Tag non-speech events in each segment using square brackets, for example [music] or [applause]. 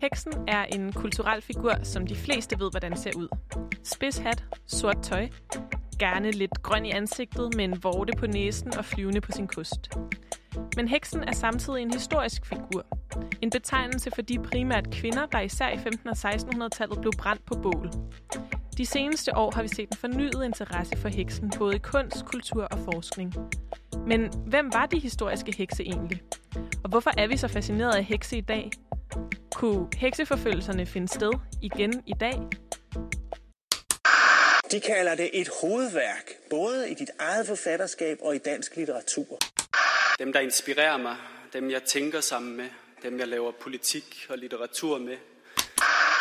Heksen er en kulturel figur, som de fleste ved, hvordan ser ud. Spids hat, sort tøj, gerne lidt grøn i ansigtet med en vorte på næsen og flyvende på sin kost. Men heksen er samtidig en historisk figur. En betegnelse for de primært kvinder, der især i 1500- og 1600-tallet blev brændt på bål. De seneste år har vi set en fornyet interesse for heksen, både i kunst, kultur og forskning. Men hvem var de historiske hekse egentlig? Og hvorfor er vi så fascineret af hekse i dag? Kunne hekseforfølgelserne finde sted igen i dag? De kalder det et hovedværk, både i dit eget forfatterskab og i dansk litteratur. Dem, der inspirerer mig, dem jeg tænker sammen med, dem jeg laver politik og litteratur med.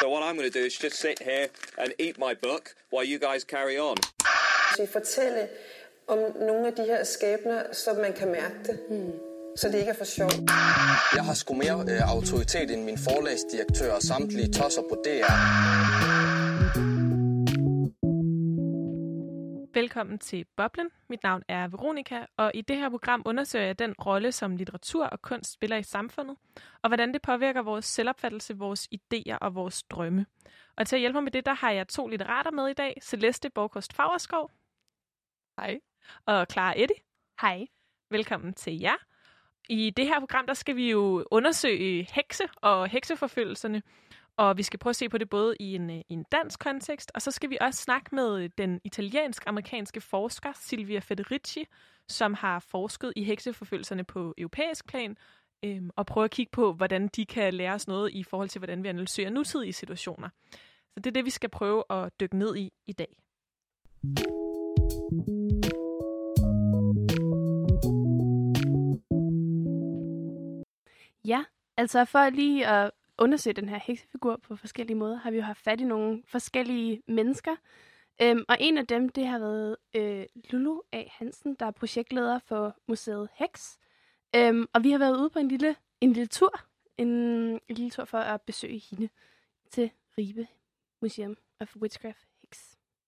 So what I'm going to do is just sit here and eat my book while you guys carry on. Så fortælle om nogle af de her skæbner, så man kan mærke det. Mm. Så det ikke er for sjov. Jeg har sgu mere øh, autoritet end min forlagsdirektør og samtlige tosser på DR. Velkommen til Boblen. Mit navn er Veronika, og i det her program undersøger jeg den rolle, som litteratur og kunst spiller i samfundet, og hvordan det påvirker vores selvopfattelse, vores idéer og vores drømme. Og til at hjælpe mig med det, der har jeg to litterater med i dag. Celeste Borgkost Fagerskov. Hej. Og Clara Eddy. Hej. Velkommen til jer. I det her program, der skal vi jo undersøge hekse og hekseforfølgelserne, og vi skal prøve at se på det både i en, øh, i en dansk kontekst, og så skal vi også snakke med øh, den italiensk-amerikanske forsker Silvia Federici, som har forsket i hekseforfølgelserne på europæisk plan, øhm, og prøve at kigge på, hvordan de kan lære os noget i forhold til, hvordan vi analyserer nutidige situationer. Så det er det, vi skal prøve at dykke ned i i dag. Ja, altså for lige at undersøge den her heksefigur på forskellige måder, har vi jo haft fat i nogle forskellige mennesker. Øhm, og en af dem, det har været øh, Lulu A. Hansen, der er projektleder for museet Heks. Øhm, og vi har været ude på en lille, en lille tur, en, en lille tur for at besøge hende til Ribe Museum of Witchcraft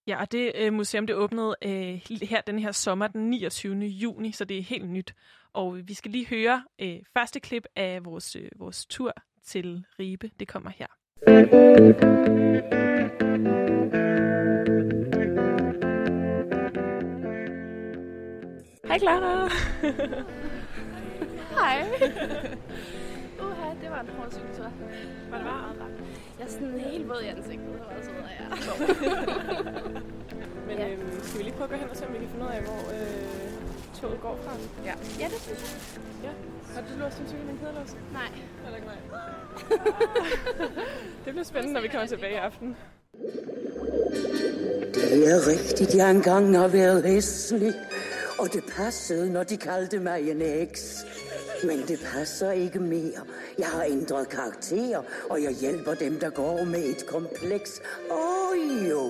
Ja, og det øh, museum, det åbnede øh, her den her sommer, den 29. juni, så det er helt nyt. Og vi skal lige høre øh, første klip af vores, øh, vores tur til Ribe. Det kommer her. Hej Clara! Hej. [laughs] Uha, det var en hård cykeltur. Var det varmt? Jeg er sådan helt våd i ansigtet. Det var så af jer. Men Ja. øhm, skal vi lige prøve at gå hen og se, om vi kan finde ud af, hvor øh, toget går fra? Ja. ja, det synes jeg. Ja. Har du låst din cykel med en kædelås? Nej. Heller ikke mig. [laughs] det bliver spændende, når vi kommer tilbage i aften. Det er rigtigt, jeg engang har været hæslig, og det passede, når de kaldte mig en heks. Men det passer ikke mere. Jeg har ændret karakter, og jeg hjælper dem, der går med et kompleks. Åh oh, jo.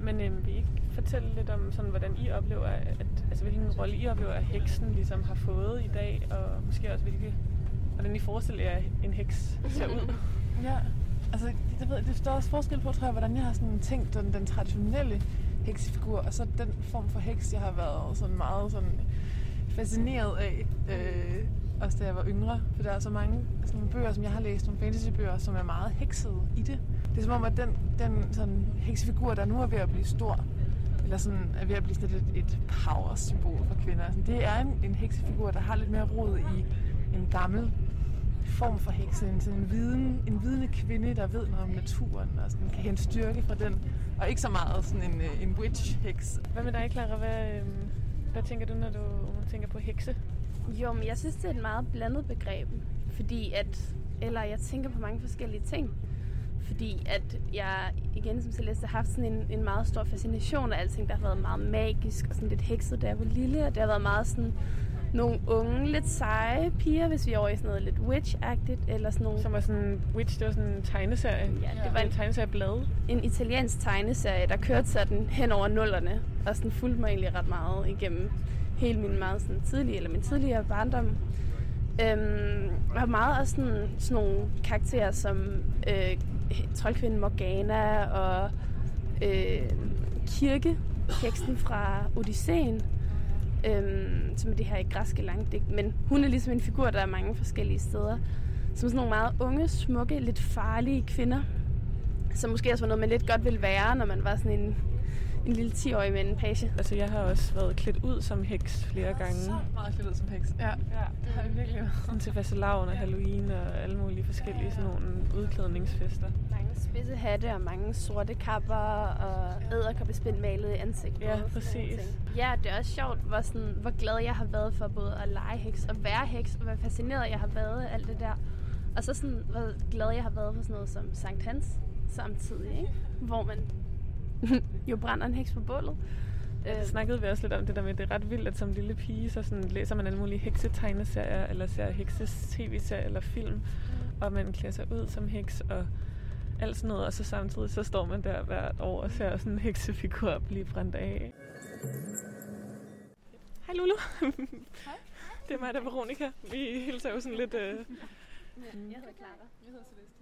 Men øhm, vil I ikke fortælle lidt om, sådan, hvordan I oplever, at, altså hvilken rolle I oplever, at heksen ligesom har fået i dag, og måske også hvilke, hvordan I forestiller jer, en heks ser ud? [laughs] Ja, altså det, ved, det, der er også forskel på, tror jeg, hvordan jeg har sådan tænkt den, den traditionelle heksefigur, og så den form for heks, jeg har været sådan meget sådan fascineret af, øh, også da jeg var yngre. For der er så mange sådan nogle bøger, som jeg har læst, nogle fantasybøger, som er meget heksede i det. Det er som om, at den, den sådan, heksefigur, der nu er ved at blive stor, eller sådan er ved at blive sådan et, et power-symbol for kvinder. sådan, det er en, en heksefigur, der har lidt mere rod i en gammel form for hekse, en, sådan en, viden, en vidende kvinde, der ved noget om naturen, og sådan, kan hente styrke fra den, og ikke så meget sådan en, øh, en witch-heks. Hvad med dig, Clara? Hvad, øh hvad tænker du, når du tænker på hekse? Jo, men jeg synes, det er et meget blandet begreb. Fordi at, eller jeg tænker på mange forskellige ting. Fordi at jeg, igen som Celeste, har haft sådan en, en meget stor fascination af alting, der har været meget magisk og sådan lidt hekset, da jeg var lille. Og det har været meget sådan nogle unge, lidt seje piger, hvis vi er over i sådan noget lidt witch-agtigt, eller sådan nogle... Som var sådan, Witch, det var sådan en tegneserie. Ja, det var en en, tegneserieblad. en italiensk tegneserie, der kørte sådan hen over nullerne, og sådan fulgte mig egentlig ret meget igennem hele min meget sådan tidlige, eller min tidligere barndom. Øhm, og meget også sådan, sådan nogle karakterer som øh, troldkvinden Morgana og øh, Kirke, teksten fra Odysseen, øhm, som er det her i græske langdigt. Men hun er ligesom en figur, der er mange forskellige steder. som sådan nogle meget unge, smukke, lidt farlige kvinder. Som måske også var noget, man lidt godt ville være, når man var sådan en, en lille 10-årig med en page. Altså, jeg har også været klædt ud som heks flere gange. Så meget klædt ud som heks. Ja, ja. det har jeg virkelig været. Sådan til fastelavn og Halloween og alle mulige forskellige sådan nogle udklædningsfester. Mange spidse hatte og mange sorte kapper og æderkoppespind malet i ansigtet. Ja, præcis. Ja, det er også sjovt, hvor, sådan, hvor glad jeg har været for både at lege heks og være heks, og hvor fascineret jeg har været af alt det der. Og så sådan, hvor glad jeg har været for sådan noget som Sankt Hans samtidig, ikke? hvor man jo brænder en heks på bålet. Ja, det snakkede vi også lidt om det der med, at det er ret vildt, at som lille pige, så sådan, læser man alle mulige heksetegneserier, eller ser hekses tv-serier eller film, og man klæder sig ud som heks, og alt sådan noget, og så samtidig så står man der hvert år og ser sådan en heksefigur blive brændt af. Hej Lulu. Hej. Det er mig, der er Veronica. Vi hilser jo sådan lidt... Øh... Jeg hedder Clara. Jeg hedder Celeste.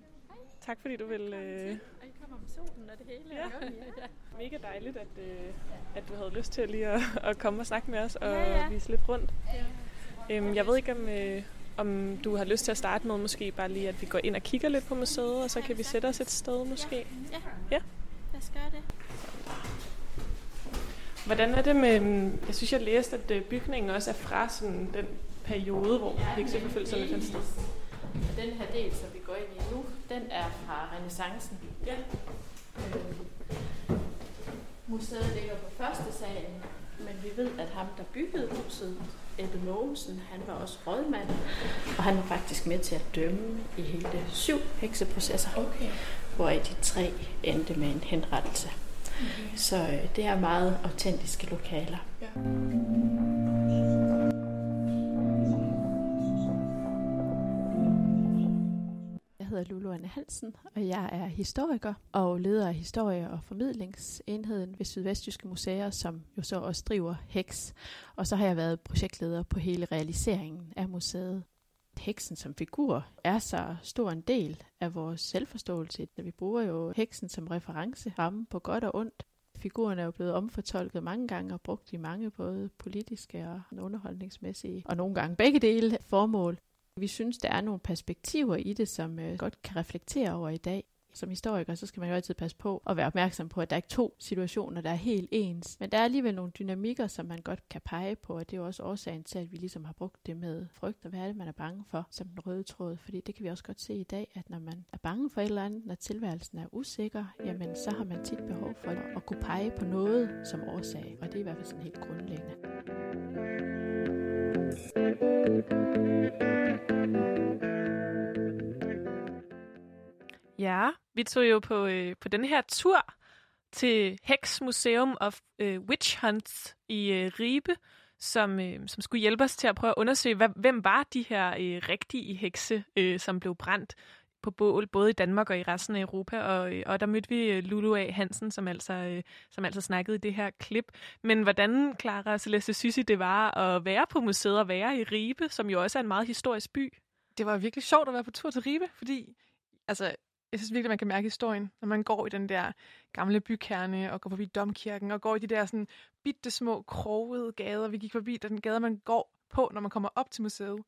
Tak fordi du vil... Øh... Og I kommer med solen og det hele. Ja. Ja. [laughs] ja. Mega dejligt, at, øh, at du havde lyst til lige at, at komme og snakke med os og Ja, ja. vise lidt rundt. Øhm, jeg ved ikke, om, øh, om du har lyst til at starte med måske bare lige, at vi går ind og kigger lidt på museet, og så kan vi sætte os et sted måske. Ja. Ja. Lad os gøre det. Hvordan er det med, mm, jeg synes, jeg læste, at øh, bygningen også er fra sådan den periode, hvor hekseforfølgelserne fandt sted. Den her del, som vi går ind i nu, den er fra renaissancen. Ja. Øh, museet ligger på første salen, men vi ved, at ham, der byggede huset, Ebbe Mogensen, han var også rådmand, og han var faktisk med til at dømme i hele syv hekseprocesser, Okay. hvoraf de tre endte med en henrettelse. Okay. Så øh, det er meget autentiske lokaler. Ja. Hedder Lulu Anne Hansen, og jeg er historiker og leder af historie- og formidlingsenheden ved Sydvestjyske Museer, som jo så også driver HEX. Og så har jeg været projektleder på hele realiseringen af museet. Heksen som figur er så stor en del af vores selvforståelse. Vi bruger jo heksen som referenceramme på godt og ondt. Figuren er jo blevet omfortolket mange gange og brugt i mange både politiske og underholdningsmæssige, og nogle gange begge dele formål. Vi synes, der er nogle perspektiver i det, som øh, godt kan reflektere over i dag. Som historiker, så skal man jo altid passe på at være opmærksom på, at der er ikke to situationer, der er helt ens. Men der er alligevel nogle dynamikker, som man godt kan pege på, og det er jo også årsagen til, at vi ligesom har brugt det med frygt, og hvad er det, man er bange for, som den røde tråd. Fordi det kan vi også godt se i dag, at når man er bange for et eller andet, når tilværelsen er usikker, jamen så har man tit behov for at, at kunne pege på noget som årsag, og det er i hvert fald sådan helt grundlæggende. Ja, vi tog jo på, øh, på den her tur til Hex Museum of øh, Witch Hunts i øh, Ribe, som, øh, som skulle hjælpe os til at prøve at undersøge, hvad, hvem var de her øh, rigtige hekse, øh, som blev brændt på bål, både i Danmark og i resten af Europa. Og, øh, og der mødte vi øh, Lulu A. Hansen, som altså, øh, som altså snakkede i det her klip. Men hvordan, Clara Celeste, synes I, det var at være på museet og være i Ribe, som jo også er en meget historisk by? Det var virkelig sjovt at være på tur til Ribe, fordi altså, jeg synes virkelig, man kan mærke historien, når man går i den der gamle bykerne og går forbi domkirken og går i de der sådan bitte små krogede gader. Vi gik forbi den gade, man går på, når man kommer op til museet. Det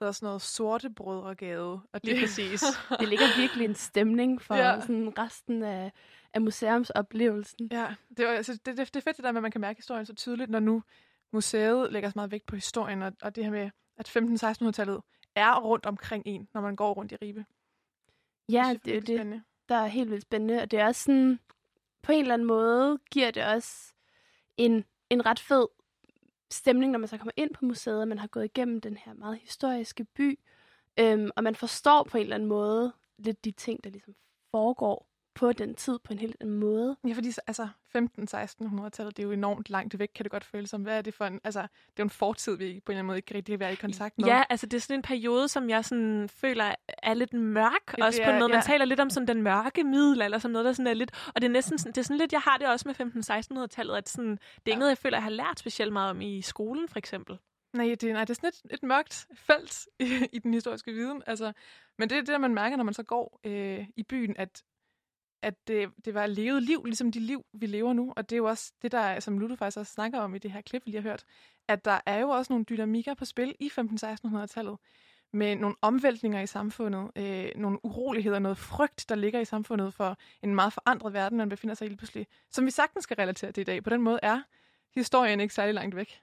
hedder sådan noget sorte brødregade. Og Lige præcis. Det ligger virkelig en stemning for ja. sådan resten af, af museumsoplevelsen. Ja, det, var, altså, det, det, det er fedt det der med, at man kan mærke historien så tydeligt, når nu museet lægger så meget vægt på historien, og, og det her med, at 15-1600-tallet er rundt omkring en, når man går rundt i Ribe. Ja, det er jo det, spændende. der er helt vildt spændende. Og det er også sådan, på en eller anden måde giver det også en, en ret fed stemning, når man så kommer ind på museet, og man har gået igennem den her meget historiske by, øhm, og man forstår på en eller anden måde lidt de ting, der ligesom foregår på den tid på en helt anden måde. Ja, fordi så- altså 15-1600-tallet, det er jo enormt langt væk, kan det godt føles som. Hvad er det for en, altså, det er jo en fortid, vi på en eller anden måde ikke rigtig kan være i kontakt med. Ja, altså det er sådan en periode, som jeg sådan føler er lidt mørk. Ja, også på en måde, man ja. taler lidt om sådan den mørke middelalder, som noget, der sådan er lidt... Og det er næsten sådan, det er sådan lidt, jeg har det også med 15-1600-tallet, at sådan, det er ikke noget, jeg føler, jeg har lært specielt meget om i skolen, for eksempel. Nej, det, nej, det er sådan et, et mørkt felt [laughs] i, i den historiske viden. Altså, men det er det, man mærker, når man så går øh, i byen, at, at det, det var levet liv, ligesom de liv, vi lever nu. Og det er jo også det, der, som Ludo faktisk også snakker om i det her klip, vi lige har hørt, at der er jo også nogle dynamikker på spil i 15-1600-tallet. med nogle omvæltninger i samfundet, øh, nogle uroligheder, noget frygt, der ligger i samfundet for en meget forandret verden, man befinder sig i lige pludselig, som vi sagtens skal relatere til i dag. På den måde er historien ikke særlig langt væk.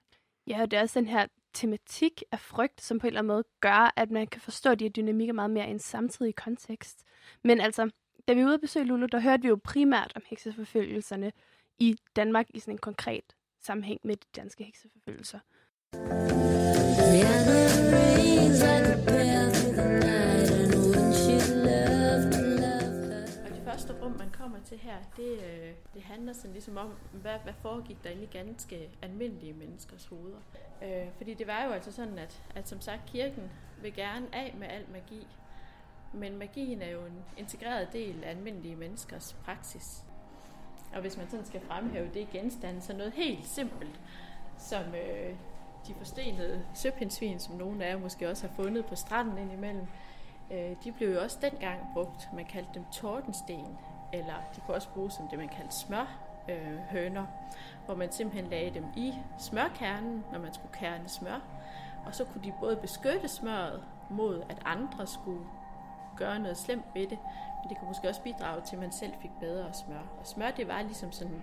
Ja, og det er også den her tematik af frygt, som på en eller anden måde gør, at man kan forstå de her dynamikker meget mere i en samtidig kontekst. Men altså, da vi var ude at besøge Lulu, der hørte vi jo primært om hekseforfølgelserne i Danmark i sådan en konkret sammenhæng med de danske hekseforfølgelser. Og det første rum, man kommer til her, det, øh, det handler sådan ligesom om, hvad, hvad foregik der inde i ganske almindelige menneskers hoveder. Øh, fordi det var jo altså sådan, at, at som sagt, kirken vil gerne af med al magi. Men magien er jo en integreret del af almindelige menneskers praksis. Og hvis man sådan skal fremhæve det genstand, så noget helt simpelt, som øh, de forstenede søpindsvin, som nogle af jer måske også har fundet på stranden indimellem, øh, de blev jo også dengang brugt. Man kaldte dem tordensten, eller de kunne også bruges som det, man kaldte smør, øh, hvor man simpelthen lagde dem i smørkernen, når man skulle kerne smør. Og så kunne de både beskytte smøret mod, at andre skulle gøre noget slemt ved det, men det kunne måske også bidrage til, at man selv fik bedre smør. Og smør, det var ligesom sådan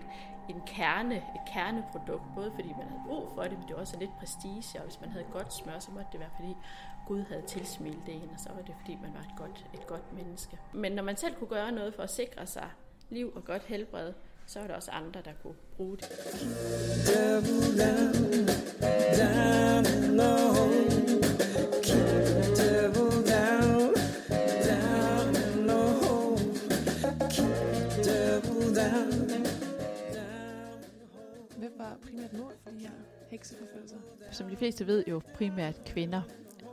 en kerne, et kerneprodukt, både fordi man havde brug for det, men det var også lidt prestige, og hvis man havde godt smør, så måtte det være, fordi Gud havde tilsmilt det en, og så var det, fordi man var et godt, et godt menneske. Men når man selv kunne gøre noget for at sikre sig liv og godt helbred, så var der også andre, der kunne bruge det. Hvem var primært mål for de her hekseforfølgelser? Som de fleste ved jo primært kvinder.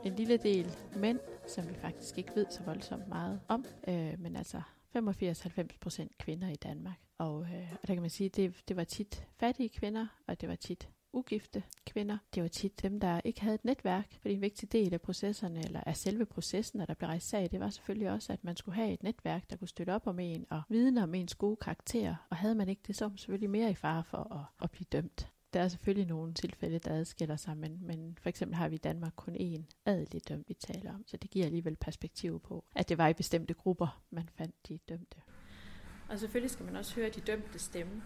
En lille del mænd, som vi faktisk ikke ved så voldsomt meget om, øh, men altså 85-90 procent kvinder i Danmark. Og, øh, og der kan man sige, at det, det var tit fattige kvinder, og det var tit ugifte kvinder. Det var tit dem, der ikke havde et netværk, fordi en vigtig del af processerne, eller af selve processen, når der blev rejst sag, det var selvfølgelig også, at man skulle have et netværk, der kunne støtte op om en og vidne om ens gode karakter. Og havde man ikke det, så var man selvfølgelig mere i fare for at, at blive dømt. Der er selvfølgelig nogle tilfælde, der adskiller sig, men, men for eksempel har vi i Danmark kun én adelig dømt, vi taler om. Så det giver alligevel perspektiv på, at det var i bestemte grupper, man fandt de dømte. Og selvfølgelig skal man også høre de dømte stemme.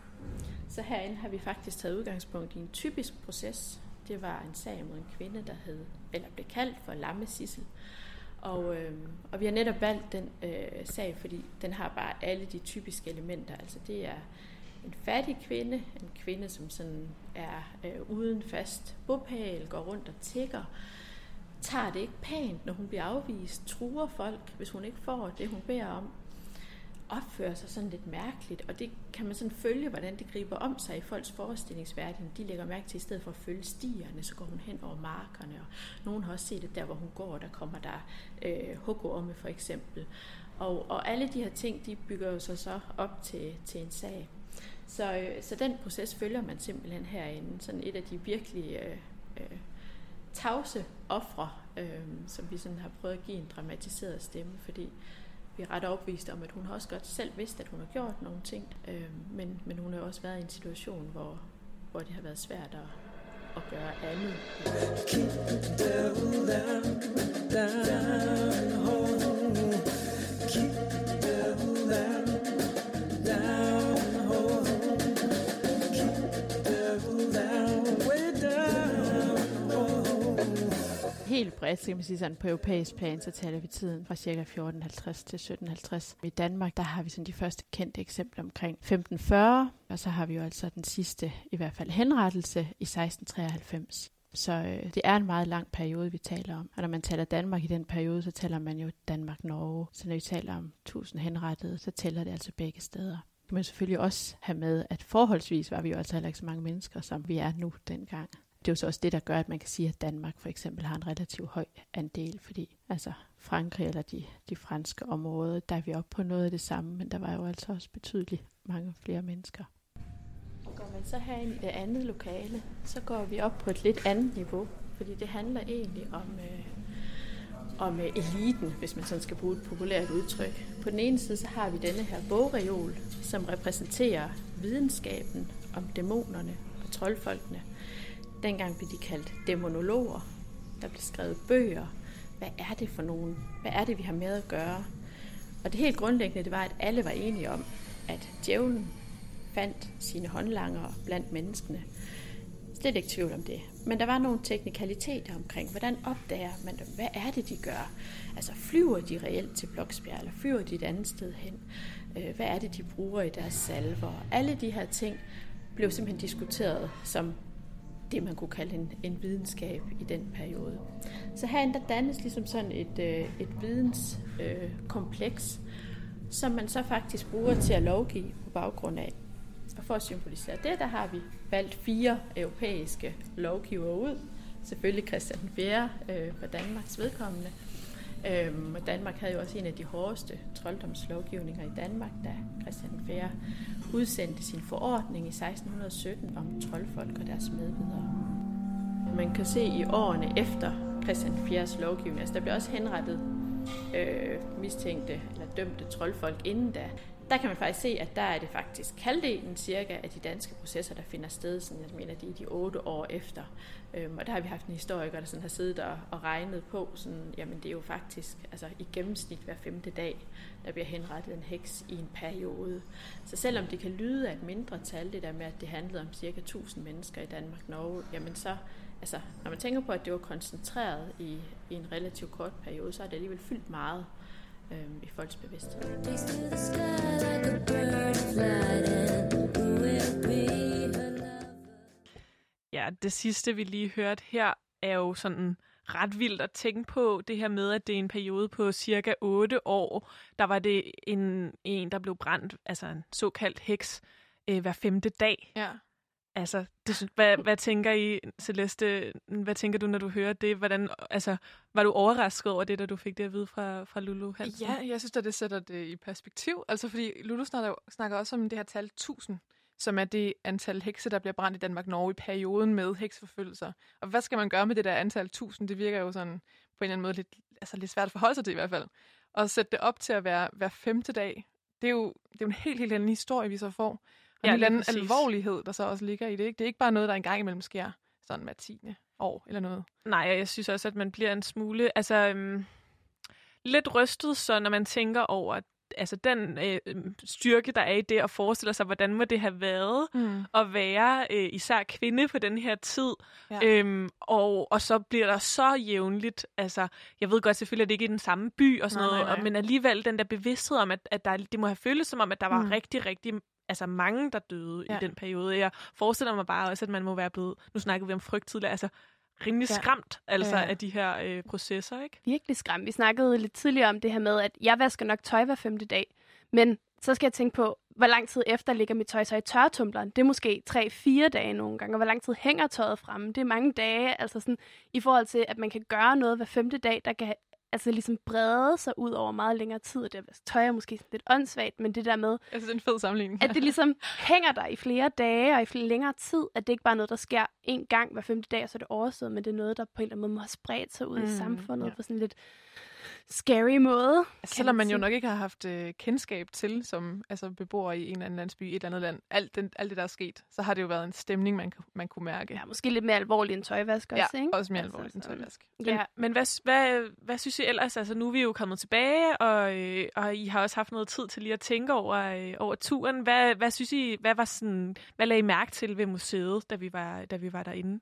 Så herinde har vi faktisk taget udgangspunkt i en typisk proces. Det var en sag mod en kvinde, der hed, eller blev kaldt for Lamme Sissel. Og, øh, og vi har netop valgt den øh, sag, fordi den har bare alle de typiske elementer. Altså det er en fattig kvinde, en kvinde, som sådan er øh, uden fast bopæl, går rundt og tigger, tager det ikke pænt, når hun bliver afvist, truer folk, hvis hun ikke får det, hun beder om, opfører sig sådan lidt mærkeligt, og det kan man sådan følge, hvordan det griber om sig i folks forestillingsverden. De lægger mærke til, at i stedet for at følge stierne, så går hun hen over markerne, og nogen har også set det der, hvor hun går, der kommer der øh, hukkorme for eksempel. Og, og alle de her ting, de bygger jo sig så op til, til en sag. Så, øh, så den proces følger man simpelthen herinde. Sådan et af de virkelig øh, øh, tavse ofre, øh, som vi sådan har prøvet at give en dramatiseret stemme, fordi vi er ret opvist om, at hun har også godt selv vidst, at hun har gjort nogle ting, øh, men, men hun har også været i en situation, hvor, hvor det har været svært at, at gøre andet. Keep the devil down, down home. Keep the devil down, down home. Helt bredt, så kan man sige sådan, på europæisk plan, så taler vi tiden fra ca. 1450 til 1750. I Danmark, der har vi sådan de første kendte eksempler omkring 1540, og så har vi jo altså den sidste, i hvert fald henrettelse, i 1693. Så øh, det er en meget lang periode, vi taler om. Og når man taler Danmark i den periode, så taler man jo Danmark-Norge. Så når vi taler om 1000 henrettede, så tæller det altså begge steder. kan man selvfølgelig også have med, at forholdsvis var vi jo altså heller ikke så mange mennesker, som vi er nu dengang det er jo så også det, der gør, at man kan sige, at Danmark for eksempel har en relativt høj andel, fordi altså Frankrig eller de, de franske områder, der er vi oppe på noget af det samme, men der var jo altså også betydeligt mange flere mennesker. Går man så her ind i det andet lokale, så går vi op på et lidt andet niveau, fordi det handler egentlig om, øh, om øh, eliten, hvis man sådan skal bruge et populært udtryk. På den ene side, så har vi denne her bogreol, som repræsenterer videnskaben om dæmonerne og troldfolkene. Dengang blev de kaldt dæmonologer. Der blev skrevet bøger, hvad er det for nogen? Hvad er det, vi har med at gøre? Og det helt grundlæggende, det var, at alle var enige om, at djævlen fandt sine håndlanger blandt menneskene. Slet ikke tvivl om det. Men der var nogle teknikaliteter omkring, hvordan opdager man dem? Hvad er det, de gør? Altså flyver de reelt til Bloksbjerg, eller flyver de et andet sted hen? Øh, hvad er det, de bruger i deres salver? Alle de her ting blev simpelthen diskuteret som det, man kunne kalde en, en videnskab i den periode. Så herinde der dannes ligesom sådan et, øh, et videnskompleks, øh, som man så faktisk bruger til at lovgive på baggrund af. Og for at symbolisere det, der har vi valgt fire europæiske lovgivere ud. Selvfølgelig Christian 4. Øh, for Danmarks vedkommende. Øhm, og Danmark havde jo også en af de hårdeste trolddomslovgivninger i Danmark, da Christian IV udsendte sin forordning i 1617 om troldfolk og deres medvidere. Man kan se i årene efter Christian IV's lovgivning, altså der blev også henrettet øh, mistænkte eller dømte troldfolk inden da der kan man faktisk se, at der er det faktisk halvdelen cirka af de danske processer, der finder sted, sådan, jeg mener, de er de otte år efter. Øhm, og der har vi haft en historiker, der sådan har siddet og, og regnet på, sådan, jamen det er jo faktisk altså, i gennemsnit hver femte dag, der bliver henrettet en heks i en periode. Så selvom det kan lyde af et mindre tal, det der med, at det handlede om cirka 1000 mennesker i Danmark Norge, jamen så, altså, når man tænker på, at det var koncentreret i, i en relativt kort periode, så er det alligevel fyldt meget øhm, i folks bevidsthed. Ja, det sidste, vi lige hørte her, er jo sådan ret vildt at tænke på det her med, at det er en periode på cirka 8 år. Der var det en, en der blev brændt, altså en såkaldt heks, øh, hver femte dag. Ja. Altså, det, hvad, hvad tænker I, Celeste, hvad tænker du, når du hører det? Hvordan, altså, var du overrasket over det, da du fik det at vide fra, fra Lulu Hansen? Ja, jeg synes, at det sætter det i perspektiv. Altså, fordi Lulu snakker, snakker også om det her tal 1000, som er det antal hekse, der bliver brændt i Danmark-Norge i perioden med hekseforfølgelser. Og hvad skal man gøre med det der antal 1000? Det virker jo sådan på en eller anden måde lidt, altså lidt svært at forholde sig til i hvert fald. Og sætte det op til at være hver femte dag, det er jo, det er jo en helt, helt anden historie, vi så får. Og ja, en anden præcis. alvorlighed, der så også ligger i det. Ikke? Det er ikke bare noget, der engang imellem sker sådan hver tiende år eller noget. Nej, jeg synes også, at man bliver en smule altså, øhm, lidt rystet, så når man tænker over altså den øh, styrke, der er i det, at forestille sig, hvordan må det have været mm. at være øh, især kvinde på den her tid. Ja. Øhm, og, og så bliver der så jævnligt, altså jeg ved godt selvfølgelig, at det ikke er i den samme by og sådan nej, noget, nej, nej. Og, men alligevel den der bevidsthed om, at, at der, det må have føltes som om, at der var mm. rigtig, rigtig altså mange, der døde ja. i den periode. Jeg forestiller mig bare også, at man må være blevet, nu snakkede vi om frygt tidligere, altså rimelig ja. skræmt altså, ja. af de her øh, processer, ikke? Virkelig skræmt. Vi snakkede lidt tidligere om det her med, at jeg vasker nok tøj hver femte dag, men så skal jeg tænke på, hvor lang tid efter ligger mit tøj så i tørretumbleren. Det er måske 3-4 dage nogle gange, og hvor lang tid hænger tøjet fremme. Det er mange dage, altså sådan, i forhold til, at man kan gøre noget hver femte dag, der kan altså ligesom brede sig ud over meget længere tid. Og det tøj er måske lidt åndssvagt, men det der med... Jeg synes, det er en fed sammenligning. At det ligesom hænger der i flere dage og i flere længere tid. At det ikke bare er noget, der sker en gang hver femte dag, og så er det overstået, men det er noget, der på en eller anden måde må have spredt sig ud mm, i samfundet ja. på sådan lidt scary måde. Altså, selvom man, man jo nok ikke har haft øh, kendskab til, som altså, beboer i en eller anden landsby i et eller andet land, alt, den, alt det, der er sket, så har det jo været en stemning, man, man kunne mærke. Ja, måske lidt mere alvorlig end tøjvask også, ja, ikke? også mere altså, alvorlig end tøjvask. Men, ja. men hvad, hvad, hvad synes I ellers? Altså, nu er vi jo kommet tilbage, og, øh, og I har også haft noget tid til lige at tænke over, øh, over turen. Hvad, hvad synes I, hvad var sådan, hvad lagde I mærke til ved museet, da vi var, da vi var derinde?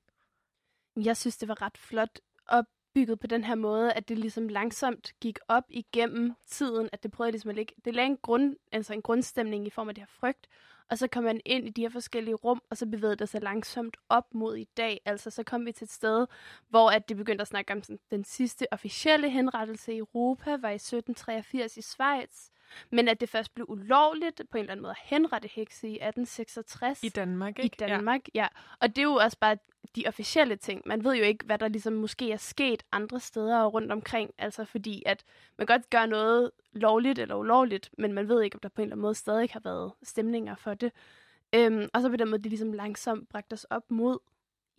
Jeg synes, det var ret flot at bygget på den her måde, at det ligesom langsomt gik op igennem tiden, at det prøvede ligesom at ligge, det lagde en, grund, altså en grundstemning i form af det her frygt, og så kom man ind i de her forskellige rum, og så bevægede det sig langsomt op mod i dag. Altså så kom vi til et sted, hvor at det begyndte at snakke om sådan, den sidste officielle henrettelse i Europa, var i 1783 i Schweiz. Men at det først blev ulovligt på en eller anden måde at henrette hekse i 1866. I Danmark, ikke? I Danmark, ja. ja. Og det er jo også bare de officielle ting. Man ved jo ikke, hvad der ligesom måske er sket andre steder rundt omkring. Altså fordi, at man godt gør noget lovligt eller ulovligt, men man ved ikke, om der på en eller anden måde stadig har været stemninger for det. Øhm, og så på den måde, det ligesom langsomt bragt os op mod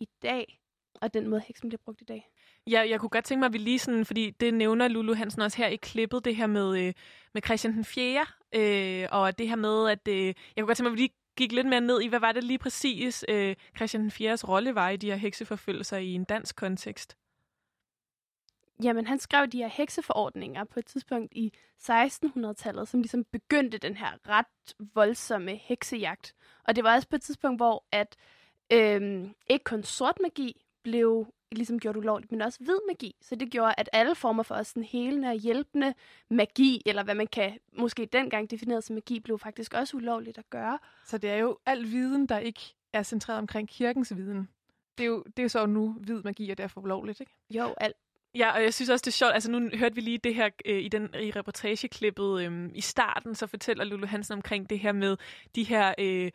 i dag, og den måde, heksen bliver brugt i dag. Ja, jeg kunne godt tænke mig, at vi lige sådan, fordi det nævner Lulu Hansen også her i klippet, det her med, øh, med Christian den 4., øh, og det her med, at øh, jeg kunne godt tænke mig, at vi lige gik lidt mere ned i, hvad var det lige præcis, øh, Christian den 4's rolle var i de her hekseforfølgelser i en dansk kontekst? jamen, han skrev de her hekseforordninger på et tidspunkt i 1600-tallet, som ligesom begyndte den her ret voldsomme heksejagt. Og det var også på et tidspunkt, hvor at øhm, ikke kun sort magi blev ligesom gjort ulovligt, men også hvid magi. Så det gjorde, at alle former for sådan helende og hjælpende magi, eller hvad man kan måske dengang definere som magi, blev faktisk også ulovligt at gøre. Så det er jo al viden, der ikke er centreret omkring kirkens viden. Det er jo, det er jo så nu hvid magi, og derfor ulovligt, ikke? Jo, alt. Ja, og jeg synes også, det er sjovt. Altså, nu hørte vi lige det her øh, i, den, i reportageklippet øh, i starten, så fortæller Lulu Hansen omkring det her med de her øh,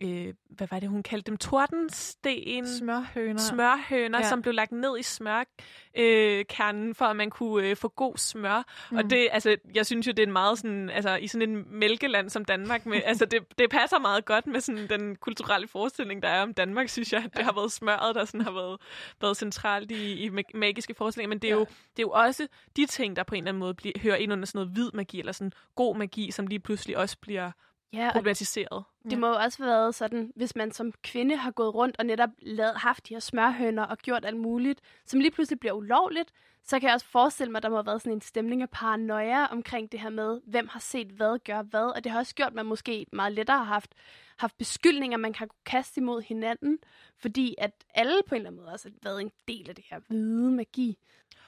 øh, hvad var det, hun kaldte dem? Tordensten? Smørhøner. Smørhøner, ja. som blev lagt ned i smørkernen, øh, for at man kunne øh, få god smør. Mm. Og det, altså, jeg synes jo, det er en meget sådan, altså, i sådan en mælkeland som Danmark, med, altså, det, det passer meget godt med sådan den kulturelle forestilling, der er om Danmark, synes jeg. Det har været smøret, der sådan har været, været centralt i, i magiske forestillinger, men det er, ja. jo, det er jo også de ting, der på en eller anden måde bliver, hører ind under sådan noget hvid magi, eller sådan god magi, som lige pludselig også bliver ja, problematiseret. Det må jo også have været sådan, hvis man som kvinde har gået rundt og netop lavet, haft de her smørhøner og gjort alt muligt, som lige pludselig bliver ulovligt, så kan jeg også forestille mig, at der må have været sådan en stemning af paranoia omkring det her med, hvem har set hvad, gør hvad. Og det har også gjort, at man måske meget lettere har haft, haft beskyldninger, man kan kaste imod hinanden, fordi at alle på en eller anden måde også har været en del af det her hvide magi.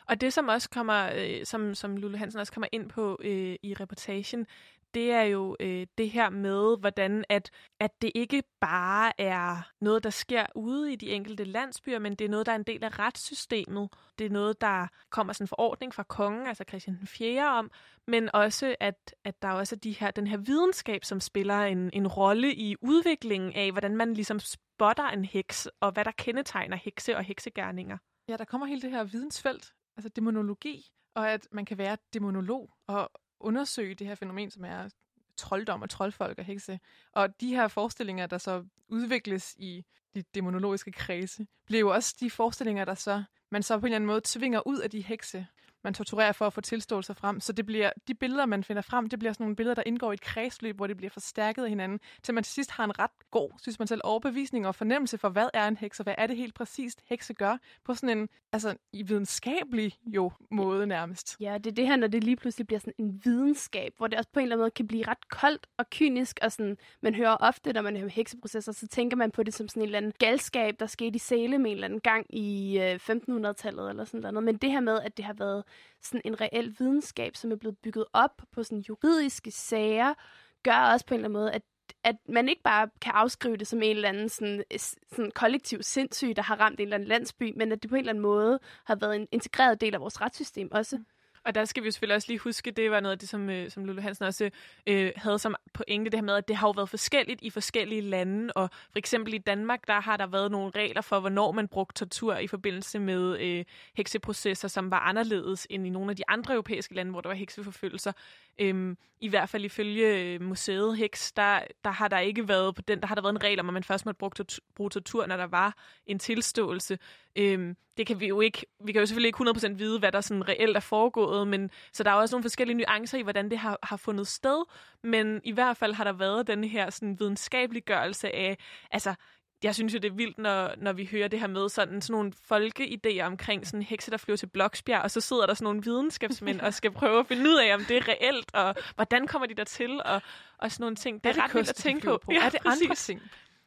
Og det, som også kommer, øh, som, som Lulu Hansen også kommer ind på øh, i reportagen, det er jo øh, det her med, hvordan at, at det ikke bare er noget, der sker ude i de enkelte landsbyer, men det er noget, der er en del af retssystemet. Det er noget, der kommer sådan en forordning fra kongen, altså Christian den 4. om, men også, at, at der også er de her, den her videnskab, som spiller en, en rolle i udviklingen af, hvordan man ligesom spotter en heks, og hvad der kendetegner hekse og heksegærninger. Ja, der kommer hele det her vidensfelt, altså demonologi, og at man kan være demonolog, og undersøge det her fænomen, som er trolddom og troldfolk og hekse. Og de her forestillinger, der så udvikles i de demonologiske kredse, bliver jo også de forestillinger, der så man så på en eller anden måde tvinger ud af de hekse, man torturerer for at få tilståelser frem. Så det bliver, de billeder, man finder frem, det bliver sådan nogle billeder, der indgår i et kredsløb, hvor det bliver forstærket af hinanden, til man til sidst har en ret god, synes man selv, overbevisning og fornemmelse for, hvad er en heks, og hvad er det helt præcist, hekse gør, på sådan en, altså i videnskabelig jo måde nærmest. Ja, det er det her, når det lige pludselig bliver sådan en videnskab, hvor det også på en eller anden måde kan blive ret koldt og kynisk, og sådan, man hører ofte, når man hører hekseprocesser, så tænker man på det som sådan en eller anden galskab, der skete i Sale med en eller anden gang i øh, 1500-tallet eller sådan noget. Men det her med, at det har været sådan en reel videnskab, som er blevet bygget op på sådan juridiske sager, gør også på en eller anden måde, at at man ikke bare kan afskrive det som en eller anden sådan, sådan kollektiv sindssyg, der har ramt en eller anden landsby, men at det på en eller anden måde har været en integreret del af vores retssystem også. Mm. Og der skal vi jo selvfølgelig også lige huske, det var noget af det, som, øh, som Lulu Hansen også øh, havde som pointe, det her med, at det har jo været forskelligt i forskellige lande, og for eksempel i Danmark, der har der været nogle regler for, hvornår man brugte tortur i forbindelse med øh, hekseprocesser, som var anderledes end i nogle af de andre europæiske lande, hvor der var hekseforfølgelser. Øhm, I hvert fald ifølge øh, museet Heks, der, der har der ikke været på den, der har der været en regel om, at man først måtte bruge tortur, bruge tortur, når der var en tilståelse. Øhm, det kan vi jo ikke, vi kan jo selvfølgelig ikke 100% vide, hvad der sådan reelt er foregået, men så der er også nogle forskellige nuancer i, hvordan det har, har fundet sted, men i hvert fald har der været den her sådan videnskabeliggørelse af, altså jeg synes jo, det er vildt, når, når vi hører det her med sådan, sådan nogle folkeidéer omkring sådan hekse, der flyver til Bloksbjerg, og så sidder der sådan nogle videnskabsmænd [laughs] og skal prøve at finde ud af, om det er reelt, og hvordan kommer de der til, og, og sådan nogle ting. Det er, er det ret vildt at tænke på. på. Ja, er det præcis. andre ting?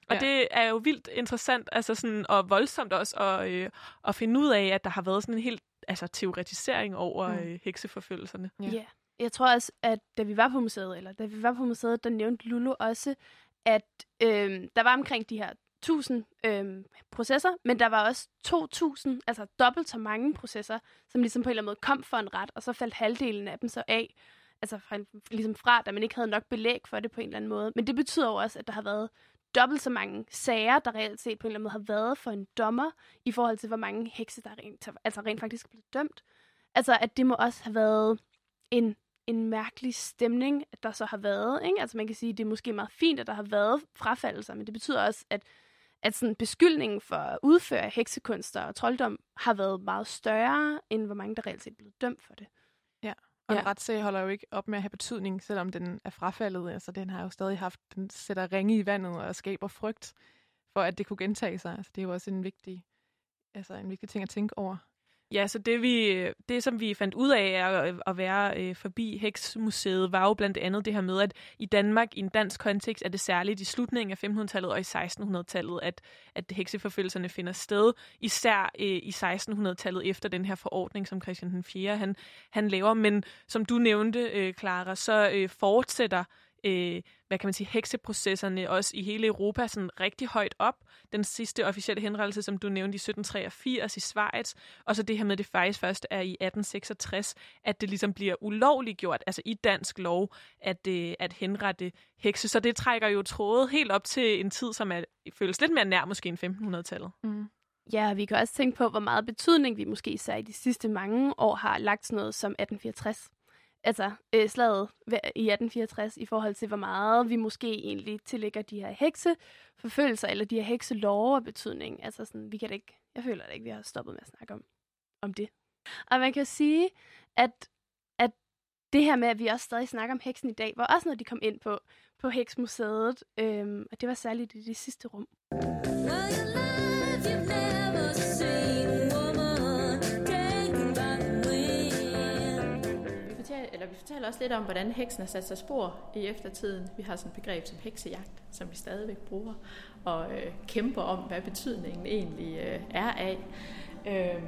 Og ja. det er jo vildt interessant, altså sådan, og voldsomt også at, øh, at finde ud af, at der har været sådan en helt altså, teoretisering over mm. øh, hekseforfølgelserne. Ja. Yeah. Jeg tror også, at da vi var på museet, eller da vi var på museet, der nævnte Lulu også, at øh, der var omkring de her 1000 øh, processer, men der var også 2000, altså dobbelt så mange processer, som ligesom på en eller anden måde kom for en ret, og så faldt halvdelen af dem så af, altså fra, ligesom fra, da man ikke havde nok belæg for det på en eller anden måde. Men det betyder jo også, at der har været dobbelt så mange sager, der reelt set på en eller anden måde har været for en dommer, i forhold til, hvor mange hekse, der rent, altså rent faktisk er blevet dømt. Altså, at det må også have været en, en mærkelig stemning, der så har været. Ikke? Altså, man kan sige, at det er måske meget fint, at der har været frafaldelser, men det betyder også, at, at sådan beskyldningen for at udføre heksekunster og trolddom har været meget større, end hvor mange, der reelt set er blevet dømt for det. Og ja. en retssag holder jo ikke op med at have betydning, selvom den er frafaldet. Altså, den har jo stadig haft, den sætter ringe i vandet og skaber frygt for, at det kunne gentage sig. Altså, det er jo også en vigtig, altså, en vigtig ting at tænke over. Ja, så det, vi, det som vi fandt ud af at, at være øh, forbi Heksmuseet, var jo blandt andet det her med, at i Danmark, i en dansk kontekst, er det særligt i slutningen af 1500-tallet og i 1600-tallet, at, at hekseforfølgelserne finder sted, især øh, i 1600-tallet efter den her forordning, som Christian den 4. Han, han laver. Men som du nævnte, øh, Clara, så øh, fortsætter øh, Øh, hvad kan man sige, hekseprocesserne også i hele Europa sådan rigtig højt op. Den sidste officielle henrettelse, som du nævnte i 1783 i Schweiz, og så det her med, at det faktisk først er i 1866, at det ligesom bliver ulovligt gjort, altså i dansk lov, at, øh, at henrette hekse. Så det trækker jo trådet helt op til en tid, som er, føles lidt mere nær måske end 1500-tallet. Mm. Ja, vi kan også tænke på, hvor meget betydning vi måske især i de sidste mange år har lagt sådan noget som 1864 altså øh, slaget i 1864 i forhold til, hvor meget vi måske egentlig tillægger de her hekseforfølgelser eller de her hekselove og betydning. Altså sådan, vi kan det ikke, jeg føler det ikke, vi har stoppet med at snakke om, om det. Og man kan sige, at, at det her med, at vi også stadig snakker om heksen i dag, var også noget, de kom ind på på Heksmuseet, øhm, og det var særligt i det sidste rum. eller vi fortæller også lidt om, hvordan heksen har sat sig spor i eftertiden. Vi har sådan et begreb som heksejagt, som vi stadigvæk bruger, og øh, kæmper om, hvad betydningen egentlig øh, er af. Øh,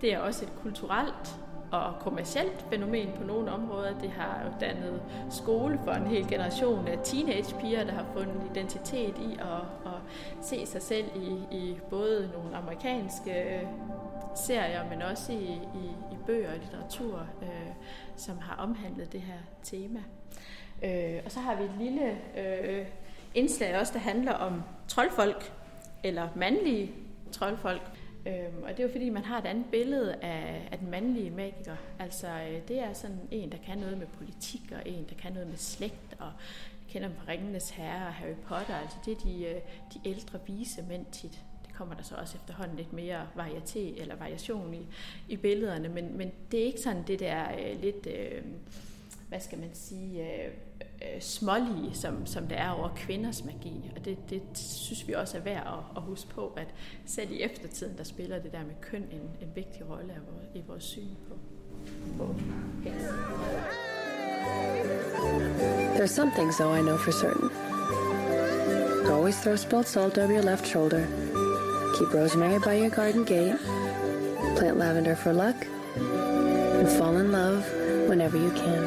det er også et kulturelt og kommercielt fænomen på nogle områder. Det har jo dannet skole for en hel generation af teenagepiger, der har fundet identitet i at, at se sig selv i, i både nogle amerikanske øh, serier, men også i, i, i bøger og litteratur, øh, som har omhandlet det her tema. Øh, og så har vi et lille øh, indslag også, der handler om troldfolk, eller mandlige troldfolk. Øhm, og det er jo fordi, man har et andet billede af, af den mandlige magiker. Altså, øh, det er sådan en, der kan noget med politik, og en, der kan noget med slægt, og kender fra Ringenes Herre og Harry Potter. Altså, det er de, øh, de ældre vise mænd tit kommer der så også efterhånden lidt mere varieté eller variation i, i billederne, men, men det er ikke sådan det der øh, lidt, øh, hvad skal man sige, øh, øh, smålige, som, som det er over kvinders magi. Og det, det synes vi også er værd at, at huske på, at selv i eftertiden, der spiller det der med køn en, en vigtig rolle i vores syn på, på There's some things, though, I know for certain. Always throw spilled salt over your left shoulder Keep rosemary by your garden gate. Plant lavender for luck. And fall in love whenever you can.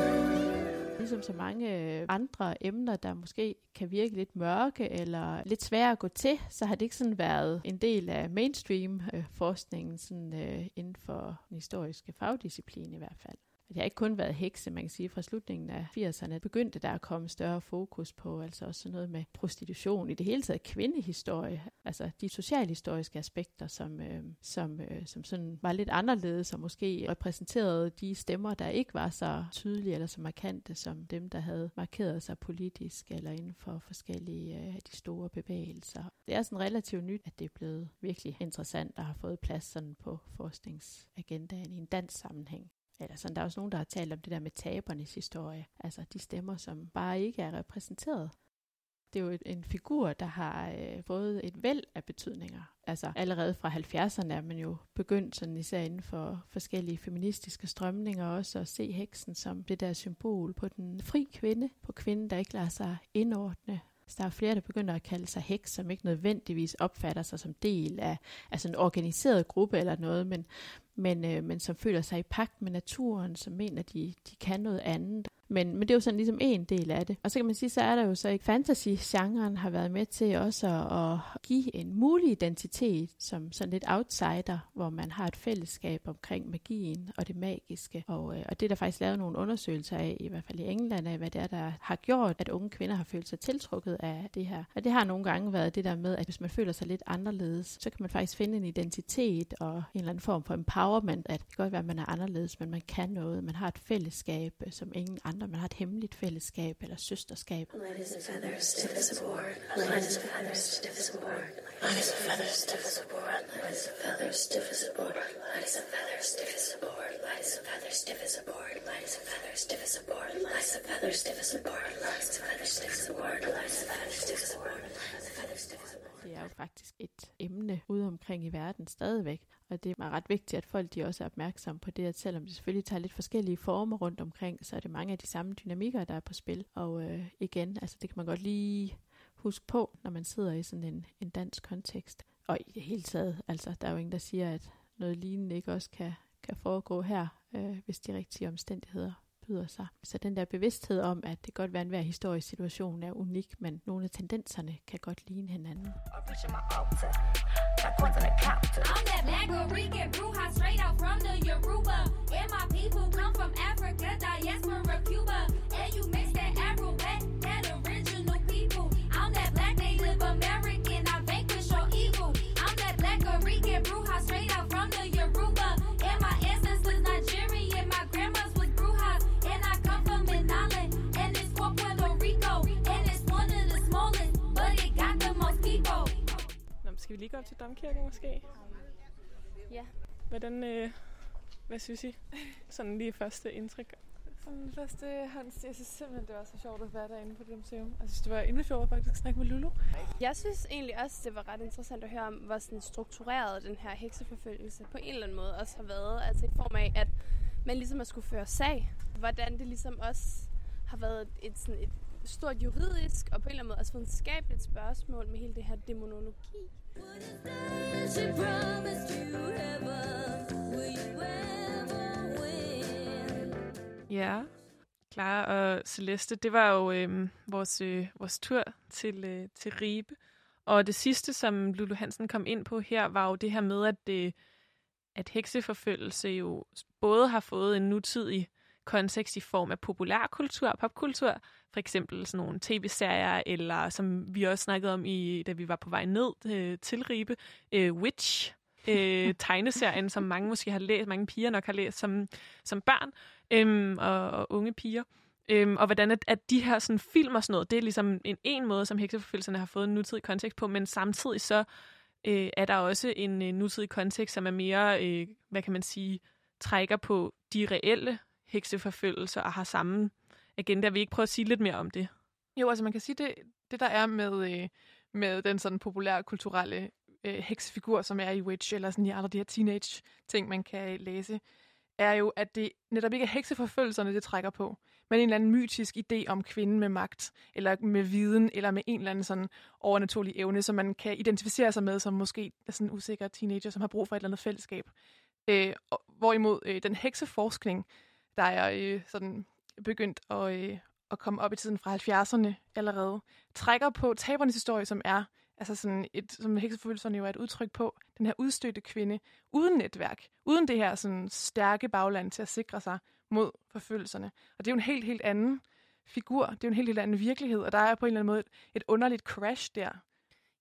Ligesom så mange øh, andre emner, der måske kan virke lidt mørke eller lidt svære at gå til, så har det ikke sådan været en del af mainstream-forskningen øh, sådan, øh, inden for den historiske fagdisciplin i hvert fald det har ikke kun været hekse, man kan sige, fra slutningen af 80'erne begyndte der at komme større fokus på, altså også noget med prostitution, i det hele taget kvindehistorie, altså de socialhistoriske aspekter, som, øh, som, øh, som sådan var lidt anderledes, og måske repræsenterede de stemmer, der ikke var så tydelige eller så markante, som dem, der havde markeret sig politisk eller inden for forskellige af øh, de store bevægelser. Det er sådan relativt nyt, at det er blevet virkelig interessant og har fået plads sådan på forskningsagendaen i en dansk sammenhæng. Eller sådan, der er også nogen, der har talt om det der med tabernes historie. Altså de stemmer, som bare ikke er repræsenteret. Det er jo en figur, der har øh, fået et væld af betydninger. Altså allerede fra 70'erne er man jo begyndt sådan især inden for forskellige feministiske strømninger også at se heksen som det der symbol på den fri kvinde, på kvinden, der ikke lader sig indordne så der er flere, der begynder at kalde sig heks, som ikke nødvendigvis opfatter sig som del af altså en organiseret gruppe eller noget, men, men, øh, men som føler sig i pagt med naturen, som mener, de, de kan noget andet. Men, men det er jo sådan ligesom en del af det. Og så kan man sige, så er der jo så ikke fantasy-genren har været med til også at, at give en mulig identitet som sådan lidt outsider, hvor man har et fællesskab omkring magien og det magiske. Og, øh, og det er der faktisk lavet nogle undersøgelser af, i hvert fald i England, af hvad det er, der har gjort, at unge kvinder har følt sig tiltrukket af det her. Og det har nogle gange været det der med, at hvis man føler sig lidt anderledes, så kan man faktisk finde en identitet og en eller anden form for empowerment, at det kan godt være, at man er anderledes, men man kan noget, man har et fællesskab, øh, som ingen andre andre, man har et hemmeligt fællesskab eller søsterskab. Light as a feather, stiff as a board. Light as a feather, stiff as a board. Light as a feather, stiff as a board. Light as a feather, stiff as a board. Light as a feather, stiff as a board. Light as a feather, stiff as a board. Light as a feather, stiff as a board. Light as a feather, stiff as a board. Light as a feather, stiff as a board. Light as a feather, stiff as a board. Light as a feather, stiff as a board. Det er jo faktisk et emne ude omkring i verden stadigvæk, og det er ret vigtigt, at folk de også er opmærksomme på det, at selvom det selvfølgelig tager lidt forskellige former rundt omkring, så er det mange af de samme dynamikker, der er på spil. Og øh, igen, altså det kan man godt lige huske på, når man sidder i sådan en, en dansk kontekst. Og i det hele taget, altså der er jo ingen, der siger, at noget lignende ikke også kan, kan foregå her, øh, hvis de rigtige omstændigheder byder sig. Så den der bevidsthed om, at det godt være, at hver historisk situation er unik, men nogle af tendenserne kan godt ligne hinanden. I'm that black skal vi lige gå op til Domkirken måske? Ja. Hvordan, øh, hvad synes I? Sådan lige første indtryk. Sådan første hånds, jeg synes simpelthen, det var så sjovt at være derinde på det museum. Jeg synes, det var endnu sjovere faktisk at snakke med Lulu. Jeg synes egentlig også, det var ret interessant at høre om, hvor sådan struktureret den her hekseforfølgelse på en eller anden måde også har været. Altså i form af, at man ligesom har skulle føre sag. Hvordan det ligesom også har været et, sådan et stort juridisk og på en eller anden måde også videnskabeligt spørgsmål med hele det her demonologi. You ever? Ja, Clara og Celeste, det var jo øh, vores, øh, vores tur til, øh, til Ribe. Og det sidste, som Lulu Hansen kom ind på her, var jo det her med, at, det, at hekseforfølgelse jo både har fået en nutidig kontekst i form af populærkultur og popkultur, for eksempel sådan nogle tv-serier, eller som vi også snakkede om, i, da vi var på vej ned øh, til Ribe, øh, Witch, øh, [laughs] tegneserien, som mange måske har læst, mange piger nok har læst som, som børn øhm, og, og unge piger. Øhm, og hvordan at, at de her sådan, film og sådan noget, det er ligesom en en måde, som hekseforfølgelserne har fået en nutidig kontekst på, men samtidig så øh, er der også en øh, nutidig kontekst, som er mere, øh, hvad kan man sige, trækker på de reelle hekseforfølgelser og har samme agenda. Vil I ikke prøve at sige lidt mere om det. Jo, altså man kan sige, det, det der er med, øh, med den sådan populære kulturelle øh, heksefigur, som er i Witch, eller sådan i andre de her teenage-ting, man kan øh, læse, er jo, at det netop ikke er hekseforfølgelserne, det trækker på, men en eller anden mytisk idé om kvinden med magt, eller med viden, eller med en eller anden sådan overnaturlig evne, som man kan identificere sig med, som måske er sådan en usikker teenager, som har brug for et eller andet fællesskab. Øh, hvorimod øh, den hekseforskning, der er øh, sådan begyndt at, øh, at komme op i tiden fra 70'erne allerede, trækker på tabernes historie, som er altså sådan et, som hekseforfølgelserne jo er et udtryk på, den her udstødte kvinde, uden netværk, uden det her sådan stærke bagland til at sikre sig mod forfølgelserne. Og det er jo en helt, helt anden figur, det er jo en helt, helt anden virkelighed, og der er på en eller anden måde et, et underligt crash der.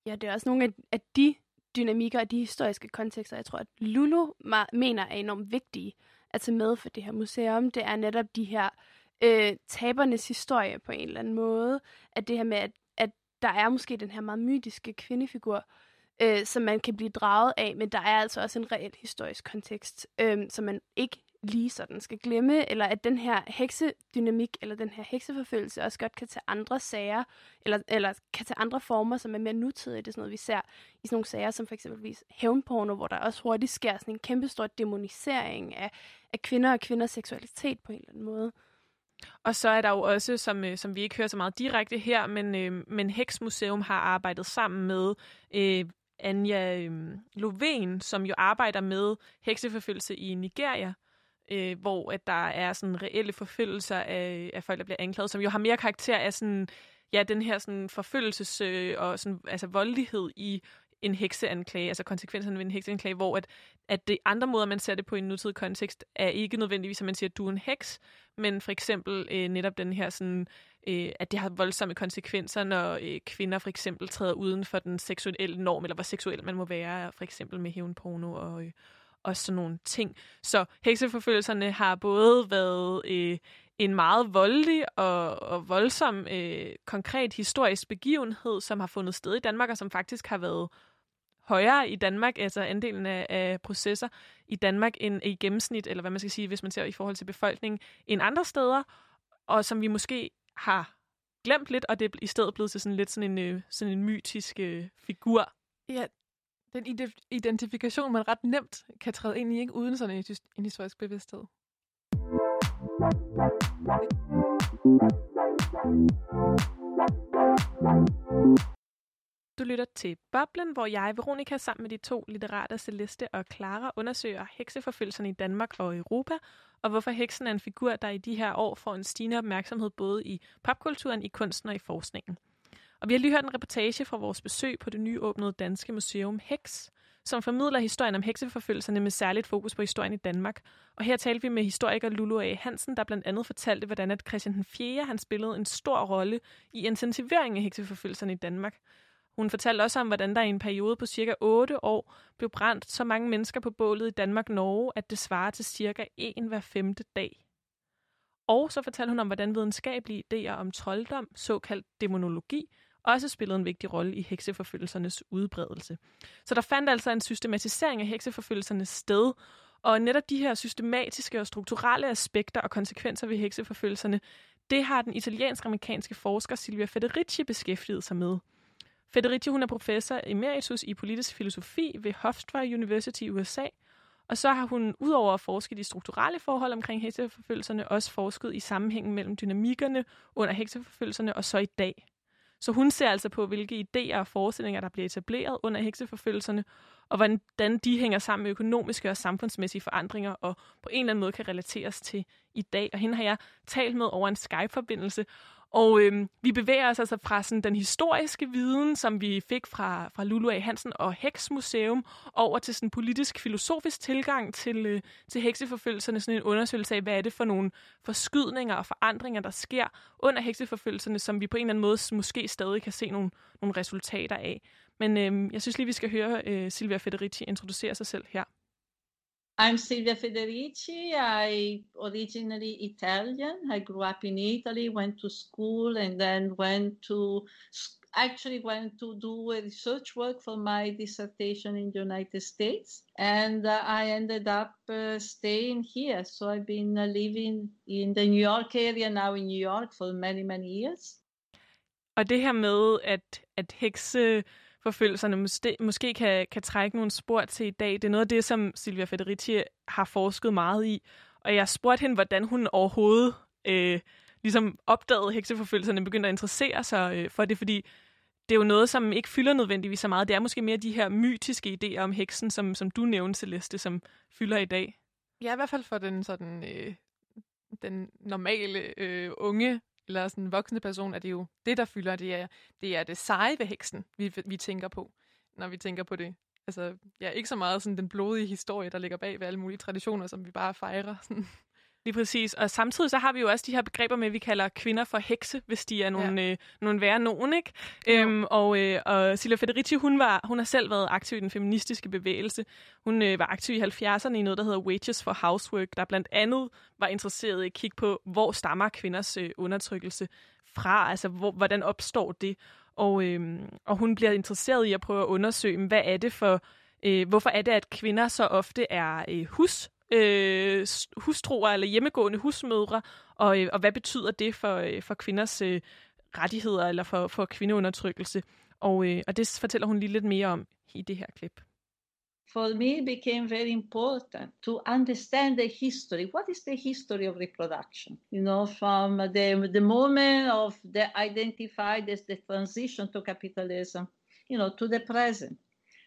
Ja, det er også nogle af, af de dynamikker og de historiske kontekster, jeg tror, at Lulu mener er enormt vigtige at tage med for det her museum. Det er netop de her øh, tabernes historie på en eller anden måde. At det her med, at, at der er måske den her meget mytiske kvindefigur, øh, som man kan blive draget af, men der er altså også en reel historisk kontekst, øh, som man ikke lige sådan skal glemme, eller at den her heksedynamik, eller den her hekseforfølgelse også godt kan tage andre sager, eller, eller kan tage andre former, som er mere nutidige. Det er sådan noget, vi ser i sådan nogle sager, som for eksempelvis hævnporno, hvor der også hurtigt sker sådan en kæmpestor demonisering af, af kvinder og kvinders seksualitet på en eller anden måde. Og så er der jo også, som, øh, som vi ikke hører så meget direkte her, men, øh, men Heksmuseum har arbejdet sammen med øh, Anja øh, Loven, som jo arbejder med hekseforfølgelse i Nigeria, øh, hvor at der er sådan reelle forfølgelser af, af folk, der bliver anklaget, som jo har mere karakter af sådan, ja, den her sådan forfølgelses- øh, og sådan, altså voldelighed i en hekseanklage, altså konsekvenserne ved en hekseanklage, hvor at, at det andre måder, man ser det på i en nutidig kontekst, er ikke nødvendigvis, at man siger, at du er en heks, men for eksempel øh, netop den her sådan, øh, at det har voldsomme konsekvenser, når øh, kvinder for eksempel træder uden for den seksuelle norm, eller hvor seksuel man må være, for eksempel med hævnporno og, øh, og sådan nogle ting. Så hekseforfølgelserne har både været øh, en meget voldelig og, og voldsom øh, konkret historisk begivenhed, som har fundet sted i Danmark, og som faktisk har været højere i Danmark, altså andelen af, af processer i Danmark end i gennemsnit, eller hvad man skal sige, hvis man ser i forhold til befolkningen, end andre steder, og som vi måske har glemt lidt, og det er i stedet blevet til sådan lidt sådan en, øh, sådan en mytisk øh, figur. Ja, den identifikation, man ret nemt kan træde ind i, ikke uden sådan en, en historisk bevidsthed. Du lytter til Boblen, hvor jeg, Veronika, sammen med de to litterater Celeste og Clara undersøger hekseforfølgelserne i Danmark og Europa, og hvorfor heksen er en figur, der i de her år får en stigende opmærksomhed både i popkulturen, i kunsten og i forskningen. Og vi har lige hørt en reportage fra vores besøg på det nyåbnede Danske Museum Heks, som formidler historien om hekseforfølgelserne med særligt fokus på historien i Danmark. Og her talte vi med historiker Lulu A. Hansen, der blandt andet fortalte, hvordan at Christian den 4. han spillede en stor rolle i intensiveringen af hekseforfølgelserne i Danmark. Hun fortalte også om, hvordan der i en periode på cirka 8 år blev brændt så mange mennesker på bålet i Danmark-Norge, at det svarer til cirka en hver femte dag. Og så fortalte hun om, hvordan videnskabelige idéer om trolddom, såkaldt demonologi, også spillede en vigtig rolle i hekseforfølgelsernes udbredelse. Så der fandt altså en systematisering af hekseforfølgelsernes sted, og netop de her systematiske og strukturelle aspekter og konsekvenser ved hekseforfølgelserne, det har den italiensk-amerikanske forsker Silvia Federici beskæftiget sig med. Federici hun er professor emeritus i politisk filosofi ved Hofstra University i USA, og så har hun udover at forske i de strukturelle forhold omkring hekseforfølgelserne, også forsket i sammenhængen mellem dynamikkerne under hekseforfølgelserne og så i dag. Så hun ser altså på, hvilke idéer og forestillinger, der bliver etableret under hekseforfølgelserne, og hvordan de hænger sammen med økonomiske og samfundsmæssige forandringer, og på en eller anden måde kan relateres til i dag. Og hende har jeg talt med over en Skype-forbindelse, og øhm, vi bevæger os altså fra sådan, den historiske viden, som vi fik fra, fra Lulu A. Hansen og Heks Museum, over til sådan en politisk-filosofisk tilgang til, øh, til hekseforfølgelserne. Sådan en undersøgelse af, hvad er det for nogle forskydninger og forandringer, der sker under hekseforfølgelserne, som vi på en eller anden måde måske stadig kan se nogle, nogle resultater af. Men øhm, jeg synes lige, vi skal høre øh, Silvia Federici introducere sig selv her. I'm Silvia Federici. I originally Italian. I grew up in Italy, went to school, and then went to actually went to do a research work for my dissertation in the United States, and uh, I ended up uh, staying here. So I've been uh, living in the New York area now in New York for many many years. Og det her med, at, at hekse forfølgelserne måske, måske kan, kan trække nogle spor til i dag. Det er noget af det, som Silvia Federici har forsket meget i. Og jeg spurgte hende, hvordan hun overhovedet øh, ligesom opdagede hekseforfølgelserne, begyndte at interessere sig øh, for det, fordi det er jo noget, som ikke fylder nødvendigvis så meget. Det er måske mere de her mytiske idéer om heksen, som, som du nævnte, Celeste, som fylder i dag. Ja, i hvert fald for den sådan øh, den normale øh, unge eller sådan voksne person, er det jo det, der fylder. Det er det, er det seje ved heksen, vi, vi tænker på, når vi tænker på det. Altså, ja, ikke så meget sådan den blodige historie, der ligger bag ved alle mulige traditioner, som vi bare fejrer. Sådan. Lige præcis. Og samtidig så har vi jo også de her begreber med, at vi kalder kvinder for hekse, hvis de er nogle, ja. øh, nogle værre nogen, ikke? Øhm, og, øh, og Silvia Federici, hun, var, hun har selv været aktiv i den feministiske bevægelse. Hun øh, var aktiv i 70'erne i noget, der hedder Wages for Housework, der blandt andet var interesseret i at kigge på, hvor stammer kvinders øh, undertrykkelse fra, altså hvor, hvordan opstår det? Og, øh, og hun bliver interesseret i at prøve at undersøge, hvad er det for, øh, hvorfor er det, at kvinder så ofte er øh, hus øh, hustruer eller hjemmegående husmødre, og, øh, og hvad betyder det for, øh, for kvinders øh, rettigheder eller for, for kvindeundertrykkelse? Og, øh, og det fortæller hun lige lidt mere om i det her klip. For me, it became very important to understand the history. What is the history of reproduction? You know, from the, the moment of the identified as the transition to capitalism, you know, to the present.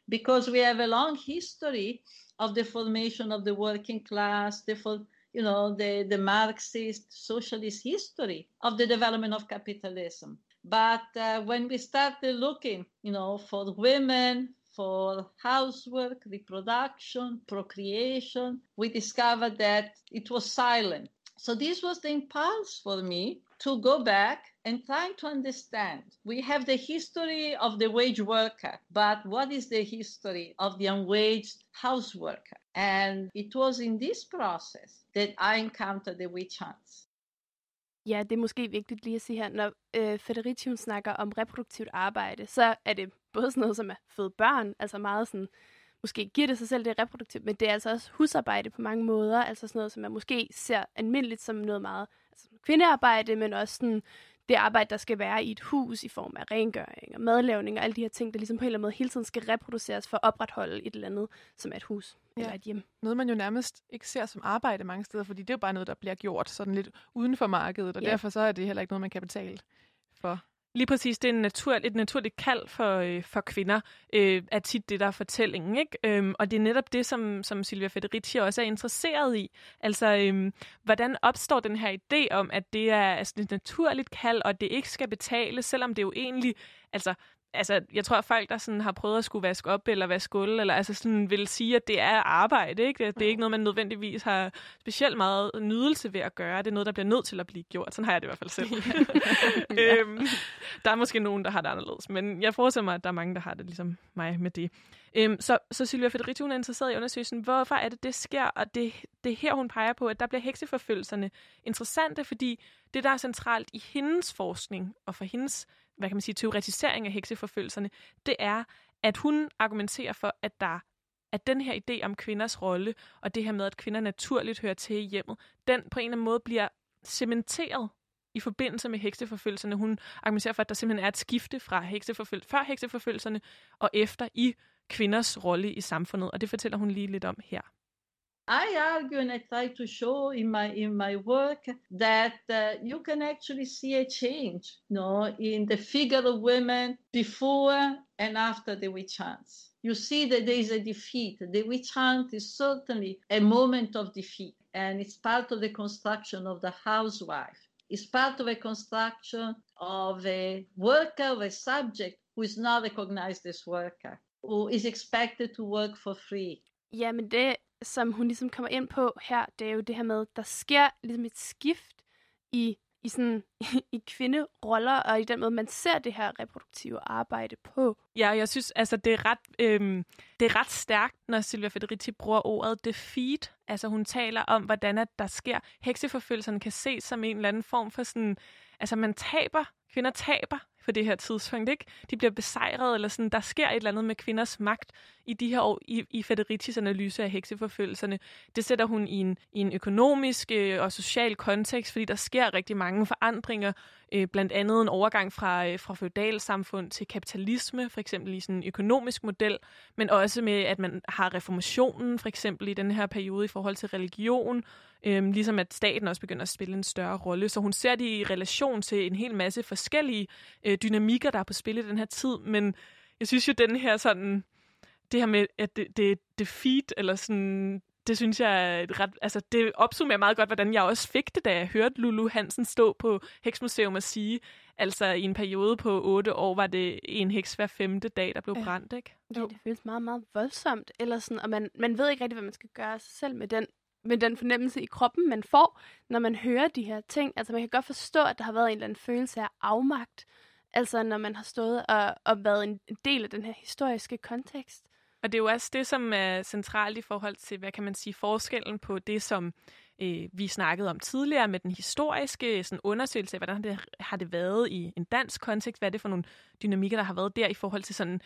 Because we have a long history of the formation of the working class, the for, you know the, the Marxist socialist history of the development of capitalism. But uh, when we started looking, you know, for women, for housework, reproduction, procreation, we discovered that it was silent. So this was the impulse for me to go back and try to understand. We have the history of the wage worker, but what is the history of the unwaged house worker? And it was in this process that I encountered the witch hunts. Ja, det er måske vigtigt lige at sige her, når øh, Federici hun snakker om reproduktivt arbejde, så er det både sådan noget som at føde børn, altså meget sådan, måske giver det sig selv, det er reproduktivt, men det er altså også husarbejde på mange måder, altså sådan noget, som man måske ser almindeligt som noget meget altså kvindearbejde, men også sådan det arbejde, der skal være i et hus i form af rengøring og madlavning og alle de her ting, der ligesom på en eller anden måde hele tiden skal reproduceres for at opretholde et eller andet, som er et hus ja. eller et hjem. Noget, man jo nærmest ikke ser som arbejde mange steder, fordi det er jo bare noget, der bliver gjort sådan lidt uden for markedet, og Ja. derfor så er det heller ikke noget, man kan betale for. Lige præcis, det er en natur, et naturligt kald for, øh, for kvinder, øh, er tit det, der er fortællingen. Ikke? Øhm, og det er netop det, som, som Silvia Federici også er interesseret i. Altså, øhm, hvordan opstår den her idé om, at det er altså, et naturligt kald, og det ikke skal betales, selvom det jo egentlig... Altså, altså, jeg tror, at folk, der sådan har prøvet at skulle vaske op eller vaske gulv, eller altså sådan vil sige, at det er arbejde. Ikke? Det er ikke noget, man nødvendigvis har specielt meget nydelse ved at gøre. Det er noget, der bliver nødt til at blive gjort. Sådan har jeg det i hvert fald selv. [laughs] [laughs] øhm, der er måske nogen, der har det anderledes, men jeg forestiller mig, at der er mange, der har det ligesom mig med det. Øhm, så, så Silvia Federici, hun er interesseret i undersøgelsen, hvorfor er det, det sker, og det, det er her, hun peger på, at der bliver hekseforfølgelserne interessante, fordi det, der er centralt i hendes forskning, og for hendes, hvad kan man sige, teoretisering af hekseforfølgelserne, det er, at hun argumenterer for, at der at den her idé om kvinders rolle, og det her med, at kvinder naturligt hører til i hjemmet, den på en eller anden måde bliver cementeret i forbindelse med hekseforfølgelserne. Hun argumenterer for, at der simpelthen er et skifte fra hekseforføl- før hekseforfølgelserne og efter i kvinders rolle i samfundet, og det fortæller hun lige lidt om her. I argue and I try to show in my in my work that uh, you can actually see a change, no, in the figure of women before and after the witch hunts. You see that there is a defeat. The witch hunt is certainly a moment of defeat, and it's part of the construction of the housewife. It's part of a construction of a worker, of a subject who is not recognized as worker, who is expected to work for free. Ja, men det, som hun ligesom kommer ind på her, det er jo det her med, der sker ligesom et skift i, i, sådan, [laughs] i kvinderoller, og i den måde, man ser det her reproduktive arbejde på. Ja, jeg synes, altså, det er ret, øhm, det er ret stærkt, når Silvia Federici bruger ordet defeat. Altså, hun taler om, hvordan at der sker. Hekseforfølgelserne kan ses som en eller anden form for sådan... Altså, man taber. Kvinder taber på det her tidspunkt, ikke? De bliver besejret, eller sådan. Der sker et eller andet med kvinders magt i de her år, i, i Federicis analyse af hekseforfølgelserne. Det sætter hun i en, i en økonomisk øh, og social kontekst, fordi der sker rigtig mange forandringer, øh, blandt andet en overgang fra, øh, fra feudalsamfund til kapitalisme, for eksempel i sådan en økonomisk model, men også med, at man har reformationen, for eksempel i den her periode i forhold til religion, øh, ligesom at staten også begynder at spille en større rolle. Så hun ser det i relation til en hel masse forskellige øh, dynamikker, der er på spil i den her tid, men jeg synes jo, den her sådan, det her med, at det, det er defeat, eller sådan, det synes jeg er et ret, altså det opsummerer meget godt, hvordan jeg også fik det, da jeg hørte Lulu Hansen stå på Heksmuseum og sige, altså i en periode på otte år, var det en heks hver femte dag, der blev brændt, ikke? Ja, det føles meget, meget voldsomt. Eller sådan, og man, man ved ikke rigtig, hvad man skal gøre af sig selv med den, med den fornemmelse i kroppen, man får, når man hører de her ting. Altså man kan godt forstå, at der har været en eller anden følelse af afmagt. Altså når man har stået og, og været en del af den her historiske kontekst. Og det er jo også det, som er centralt i forhold til, hvad kan man sige, forskellen på det, som øh, vi snakkede om tidligere med den historiske sådan, undersøgelse af, hvordan har det, har det været i en dansk kontekst, hvad er det for nogle dynamikker, der har været der i forhold til sådan,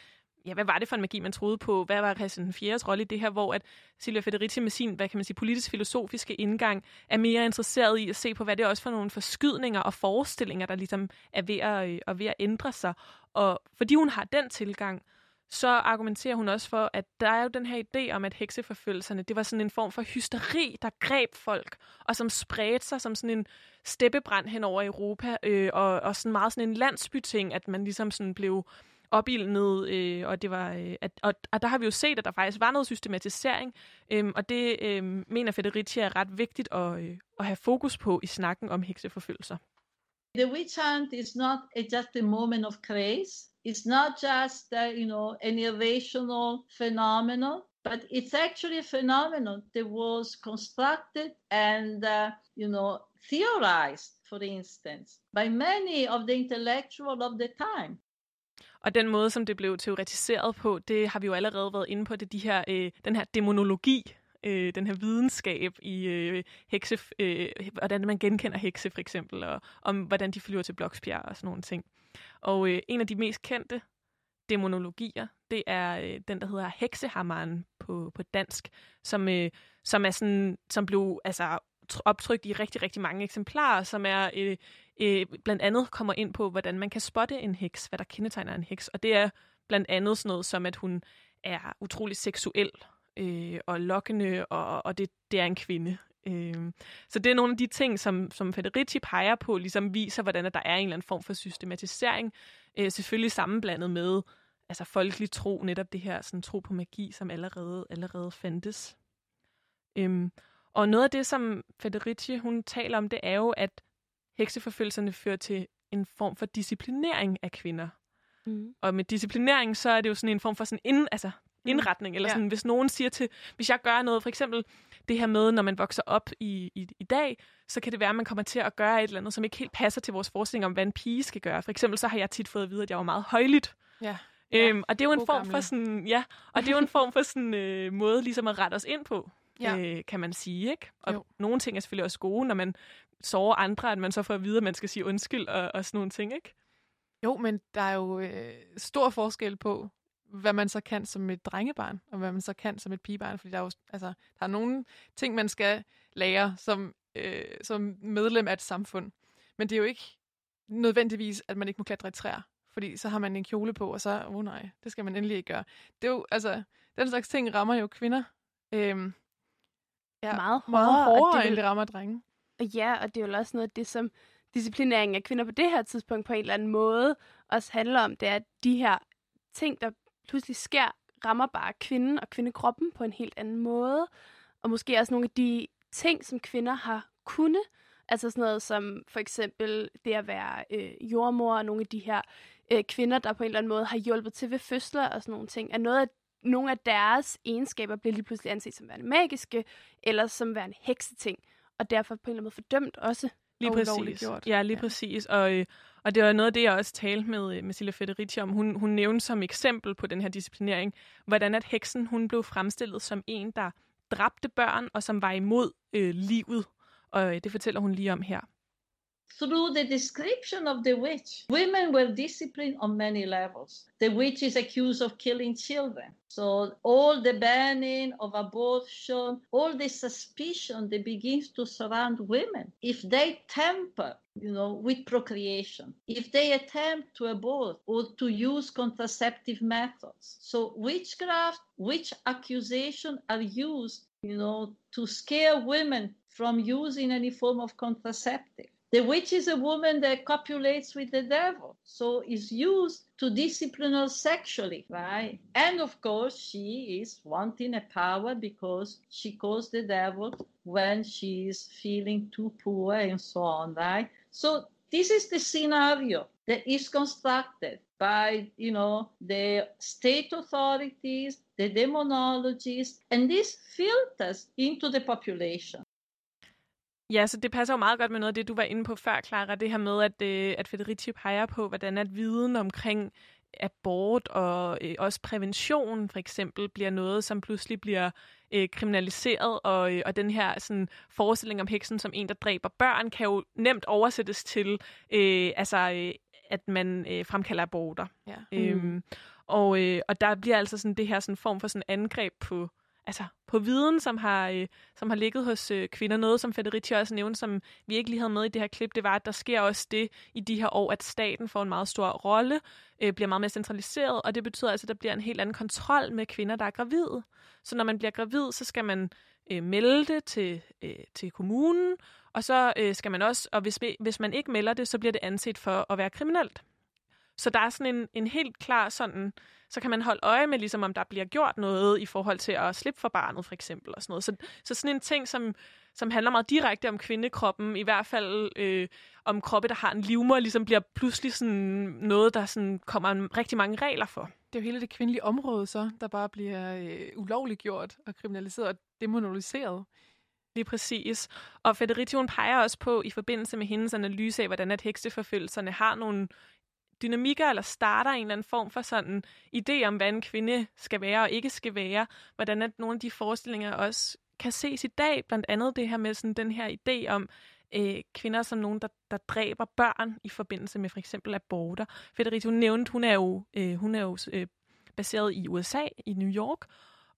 ja, hvad var det for en magi, man troede på, hvad var Christian den 4. rolle i det her, hvor at Silvia Federici med sin, hvad kan man sige, politisk-filosofiske indgang, er mere interesseret i at se på, hvad det er også for nogle forskydninger og forestillinger, der ligesom er ved at, øh, og ved at ændre sig. Og fordi hun har den tilgang, så argumenterer hun også for, at der er jo den her idé om, at hekseforfølgelserne, det var sådan en form for hysteri, der greb folk, og som spredte sig som sådan en steppebrand hen over Europa, øh, og, og sådan meget sådan en landsbyting, at man ligesom sådan blev opildnet, øh, og det var, øh, at, og, og der har vi jo set, at der faktisk var noget systematisering, øh, og det øh, mener Federici er ret vigtigt at, øh, at have fokus på i snakken om hekseforfølgelser. The witch hunt is not a, just a moment of craze. It's not just, uh, you know, an irrational phenomenon, but it's actually a phenomenon that was constructed and, uh, you know, theorized, for instance, by many of the intellectuals of the time. Og den måde, som det blev teoretiseret på, det har vi jo allerede været inde på, det er de her, øh, den her demonologi, øh, den her videnskab i øh, hekse, øh, hvordan man genkender hekse for eksempel, og om hvordan de flyver til Bloksbjerg og sådan nogle ting. Og øh, en af de mest kendte demonologier, det er øh, den, der hedder heksehammeren på, på dansk, som, øh, som er sådan, som blev altså optrykt i rigtig, rigtig mange eksemplarer, som er øh, øh, blandt andet kommer ind på, hvordan man kan spotte en heks, hvad der kendetegner en heks. Og det er blandt andet sådan noget som, at hun er utrolig seksuel øh, og lokkende, og, og det, det er en kvinde. Øh, så det er nogle af de ting, som, som Federici peger på, ligesom viser, hvordan at der er en eller anden form for systematisering, øh, selvfølgelig sammenblandet med altså folkelig tro, netop det her sådan, tro på magi, som allerede, allerede fandtes. Øhm, og noget af det, som Federici hun taler om, det er jo, at hekseforfølgelserne fører til en form for disciplinering af kvinder. Mm. Og med disciplinering, så er det jo sådan en form for sådan ind, altså indretning, eller Ja. sådan, hvis nogen siger til, hvis jeg gør noget, for eksempel det her med, når man vokser op i, i, i dag, så kan det være, at man kommer til at gøre et eller andet, som ikke helt passer til vores forestilling om, hvad en pige skal gøre. For eksempel så har jeg tit fået at vide, at jeg var meget højlydt. Ja. Øhm, og det er jo en form gamle. for sådan, ja, og det er jo en form for sådan øh, måde ligesom at rette os ind på, Ja. øh, kan man sige, ikke? Og Jo. nogle ting er selvfølgelig også gode, når man sover andre, at man så får at vide, at man skal sige undskyld og, og sådan nogle ting, ikke? Jo, men der er jo øh, stor forskel på, hvad man så kan som et drengebarn, og hvad man så kan som et pigebarn. Fordi der er jo altså, der er nogle ting, man skal lære som, øh, som medlem af et samfund. Men det er jo ikke nødvendigvis, at man ikke må klatre i træer. Fordi så har man en kjole på, og så, åh oh nej, det skal man endelig ikke gøre. Det er jo, altså, den slags ting rammer jo kvinder. Øhm, ja, Meget meget hårdere, og hårdere, det vil- det rammer drenge. Og ja, og det er jo også noget af det, som disciplinering af kvinder på det her tidspunkt på en eller anden måde også handler om, det er, at de her ting, der pludselig sker, rammer bare kvinden og kvindekroppen på en helt anden måde. Og måske også nogle af de ting, som kvinder har kunnet. Altså sådan noget som for eksempel det at være øh, jordmor og nogle af de her øh, kvinder, der på en eller anden måde har hjulpet til ved fødsler og sådan nogle ting, er noget af nogle af deres egenskaber bliver lige pludselig anset som værende magiske, eller som værende hekseting, og derfor på en eller anden måde fordømt også. Lige og præcis. gjort. Ja, lige ja. præcis. Og, øh, og det var noget af det, jeg også talte med, øh, med Silja Federici om. Hun, hun nævnte som eksempel på den her disciplinering, hvordan at heksen hun blev fremstillet som en, der dræbte børn, og som var imod øh, livet. Og øh, det fortæller hun lige om her. Through the description of the witch, women were disciplined on many levels. The witch is accused of killing children. So all the banning of abortion, all the suspicion that begins to surround women. If they tamper, you know, with procreation, if they attempt to abort or to use contraceptive methods. So witchcraft, witch accusation are used, you know, to scare women from using any form of contraceptive. The witch is a woman that copulates with the devil, so is used to discipline her sexually, right? And of course, she is wanting a power because she calls the devil when she is feeling too poor and so on, right? So this is the scenario that is constructed by, you know, the state authorities, the demonologists, and this filters into the population. Ja, så det passer jo meget godt med noget af det, du var inde på før, Clara. Det her med, at, øh, at Federici peger på, hvordan at viden omkring abort og øh, også prævention for eksempel bliver noget, som pludselig bliver øh, kriminaliseret, og, øh, og den her sådan, forestilling om heksen som en, der dræber børn, kan jo nemt oversættes til, øh, altså, øh, at man øh, fremkalder aborter. Ja. Øhm, og, øh, og der bliver altså sådan det her sådan form for sådan angreb på, altså på viden, som har, øh, som har ligget hos øh, kvinder. Noget, som Federici også nævnte, som vi ikke lige havde med i det her klip, det var, at der sker også det i de her år, at staten får en meget stor rolle, øh, bliver meget mere centraliseret, og det betyder altså, at der bliver en helt anden kontrol med kvinder, der er gravide. Så når man bliver gravid, så skal man øh, melde det til, øh, til kommunen, og så øh, skal man også, og hvis, hvis man ikke melder det, så bliver det anset for at være kriminelt. Så der er sådan en, en helt klar sådan, så kan man holde øje med, ligesom om der bliver gjort noget i forhold til at slippe for barnet, for eksempel. Og sådan noget. Så, så sådan en ting, som, som handler meget direkte om kvindekroppen, i hvert fald øh, om kroppe, der har en livmor, ligesom bliver pludselig sådan noget, der sådan kommer en, rigtig mange regler for. Det er jo hele det kvindelige område så, der bare bliver øh, ulovligt gjort og kriminaliseret og demonologiseret. Lige præcis. Og Federici, hun peger også på, i forbindelse med hendes analyse af, hvordan at hekseforfølgelserne har nogle dynamikker, eller starter en eller anden form for sådan idé om, hvad en kvinde skal være og ikke skal være. Hvordan at nogle af de forestillinger også kan ses i dag. Blandt andet det her med sådan den her idé om øh, kvinder som nogen, der, der dræber børn i forbindelse med for eksempel aborter. Federici, hun nævnte, hun er jo, øh, hun er jo øh, baseret i USA, i New York,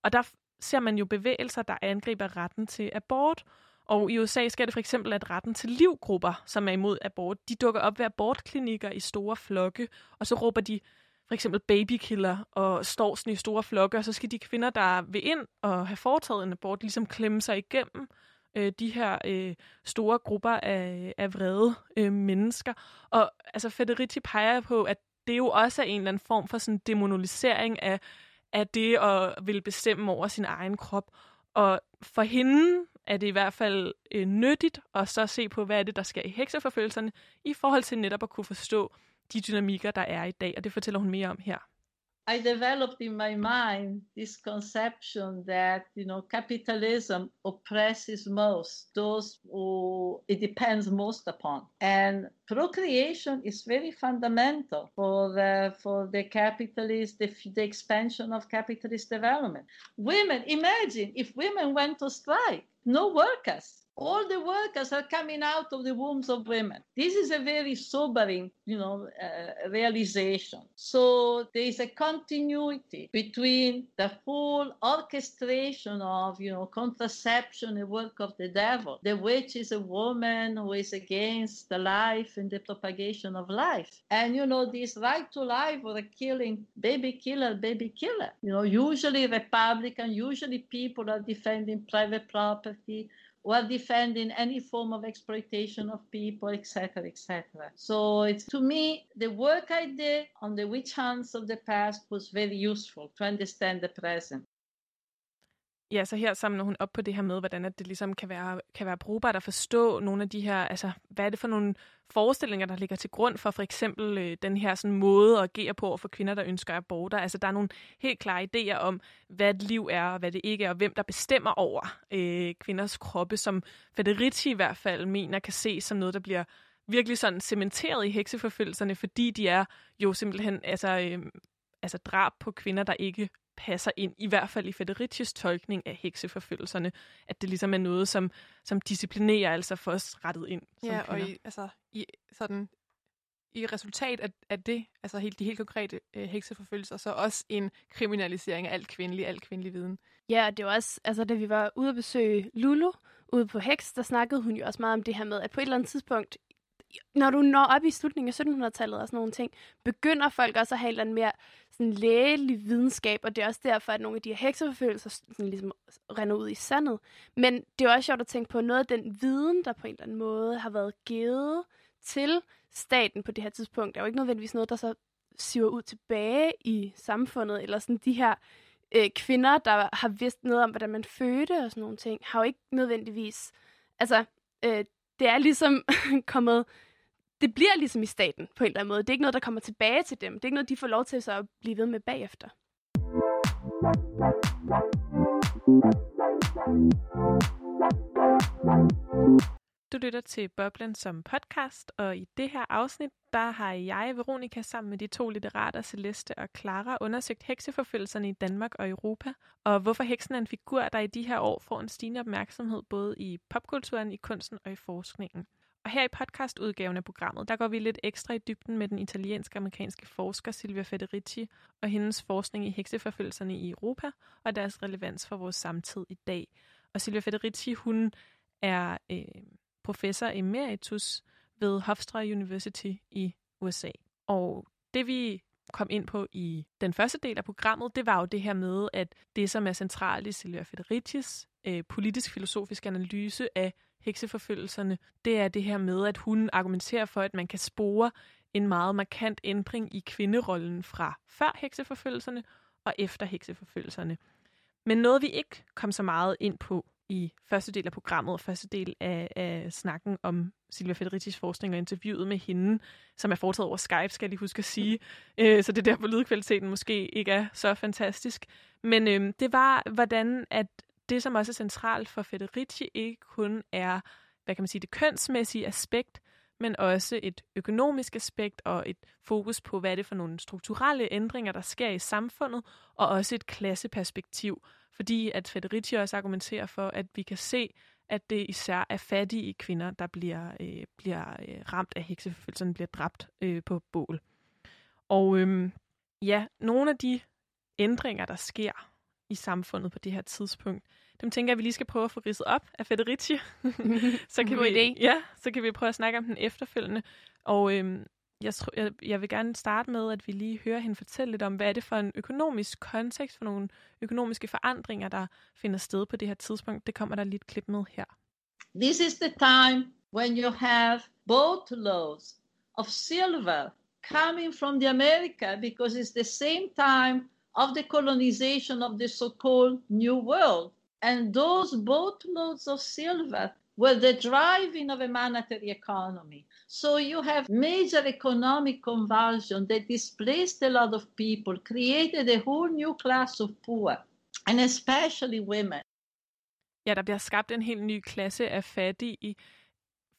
og der ser man jo bevægelser, der angriber retten til abort. Og i USA sker det for eksempel, at retten til livgrupper, som er imod abort, de dukker op ved abortklinikker i store flokke, og så råber de for eksempel babykiller og står sådan i store flokke, og så skal de kvinder, der vil ind og have foretaget en abort, ligesom klemme sig igennem øh, de her øh, store grupper af, af vrede øh, mennesker. Og altså Federici peger på, at det jo også er en eller anden form for sådan demonisering af, af det at ville bestemme over sin egen krop. Og for hende er det i hvert fald øh, nyttigt at så se på, hvad er det, der sker i hekseforfølgelserne, i forhold til netop at kunne forstå de dynamikker, der er i dag, og det fortæller hun mere om her. I developed in my mind this conception that you know capitalism oppresses most those who it depends most upon, and procreation is very fundamental for the for the capitalist the, the expansion of capitalist development. Women, imagine if women went to strike, no workers all the workers are coming out of the wombs of women. This is a very sobering, you know, uh, realization. So there is a continuity between the whole orchestration of, you know, contraception, the work of the devil. The witch is a woman who is against the life and the propagation of life. And, you know, this right to life or the killing, baby killer, baby killer. You know, usually Republican, usually people are defending private property, while defending any form of exploitation of people, etc., etc. So it's to me the work I did on the witch hunts of the past was very useful to understand the present. Ja, så her samler hun op på det her med, hvordan at det ligesom kan være, kan være brugbart at forstå nogle af de her, altså hvad er det for nogle forestillinger, der ligger til grund for for eksempel øh, den her sådan måde at agere på for kvinder, der ønsker aborter. Altså der er nogle helt klare idéer om, hvad et liv er og hvad det ikke er, og hvem der bestemmer over øh, kvinders kroppe, som Federici i hvert fald mener kan ses som noget, der bliver virkelig sådan cementeret i hekseforfølgelserne, fordi de er jo simpelthen altså, øh, altså drab på kvinder, der ikke passer ind, i hvert fald i Federicis tolkning af hekseforfølgelserne, at det ligesom er noget, som, som disciplinerer altså for os rettet ind. Som Ja, kvinder. og i, altså, i, sådan, i resultat af, af det, altså helt, de helt konkrete øh, hekseforfølgelser, så også en kriminalisering af alt kvindelig, alt kvindelig viden. Ja, og det var også, altså da vi var ude at besøge Lulu ude på Hex, der snakkede hun jo også meget om det her med, at på et eller andet tidspunkt, når du når op i slutningen af 1700-tallet og sådan nogle ting, begynder folk også at have en eller mere sådan lægelig videnskab, og det er også derfor, at nogle af de her hekseforfølgelser sådan ligesom render ud i sandet. Men det er også sjovt at tænke på noget af den viden, der på en eller anden måde har været givet til staten på det her tidspunkt. Det er jo ikke nødvendigvis noget, der så siver ud tilbage i samfundet, eller sådan de her øh, kvinder, der har vidst noget om, hvordan man fødte og sådan nogle ting, har jo ikke nødvendigvis... Altså, øh, det er ligesom [laughs] kommet... Det bliver ligesom i staten på en eller anden måde. Det er ikke noget, der kommer tilbage til dem. Det er ikke noget, de får lov til så at blive ved med bagefter. Du lytter til Boblen som podcast, og i det her afsnit, der har jeg, Veronika, sammen med de to litterater, Celeste og Clara, undersøgt hekseforfølgelserne i Danmark og Europa, og hvorfor heksen er en figur, der i de her år får en stigende opmærksomhed både i popkulturen, i kunsten og i forskningen. Og her i podcastudgaven af programmet, der går vi lidt ekstra i dybden med den italiensk-amerikanske forsker Silvia Federici og hendes forskning i hekseforfølgelserne i Europa og deres relevans for vores samtid i dag. Og Silvia Federici, hun er øh, professor emeritus ved Hofstra University i USA. Og det vi kom ind på i den første del af programmet, det var jo det her med, at det, som er centralt i Silvia Federicis øh, politisk-filosofiske analyse af hekseforfølgelserne, det er det her med, at hun argumenterer for, at man kan spore en meget markant ændring i kvinderollen fra før hekseforfølgelserne og efter hekseforfølgelserne. Men noget, vi ikke kom så meget ind på i første del af programmet og første del af, af snakken om Silvia Federicis forskning og interviewet med hende, som er foretaget over Skype, skal jeg lige huske at sige. Øh, så det er der, hvor lydkvaliteten måske ikke er så fantastisk. Men øh, det var, hvordan at det, som også er centralt for Federici, ikke kun er, hvad kan man sige, det kønsmæssige aspekt, men også et økonomisk aspekt og et fokus på, hvad er det for nogle strukturelle ændringer, der sker i samfundet, og også et klasseperspektiv, fordi at Federici også argumenterer for, at vi kan se, at det især er fattige kvinder, der bliver, øh, bliver øh, ramt af hekseforfølgelserne, bliver dræbt øh, på bål. Og øhm, ja, nogle af de ændringer, der sker i samfundet på det her tidspunkt, dem tænker jeg, at vi lige skal prøve at få ridset op af Federici. [laughs] så kan God vi, idé. Ja, så kan vi prøve at snakke om den efterfølgende. Og øhm, jeg, tro, jeg, jeg vil gerne starte med, at vi lige hører hende fortælle lidt om, hvad er det for en økonomisk kontekst, for nogle økonomiske forandringer, der finder sted på det her tidspunkt. Det kommer der lige et klip med her. This is the time when you have boatloads of silver coming from the America because it's the same time of the colonization of the so-called New World. And those boatloads of silver were the driving of a monetary economy. So you have major economic convulsion that displaced a lot of people, created a whole new class of poor, and especially women. Ja, der bliver skabt en helt ny klasse af fattige.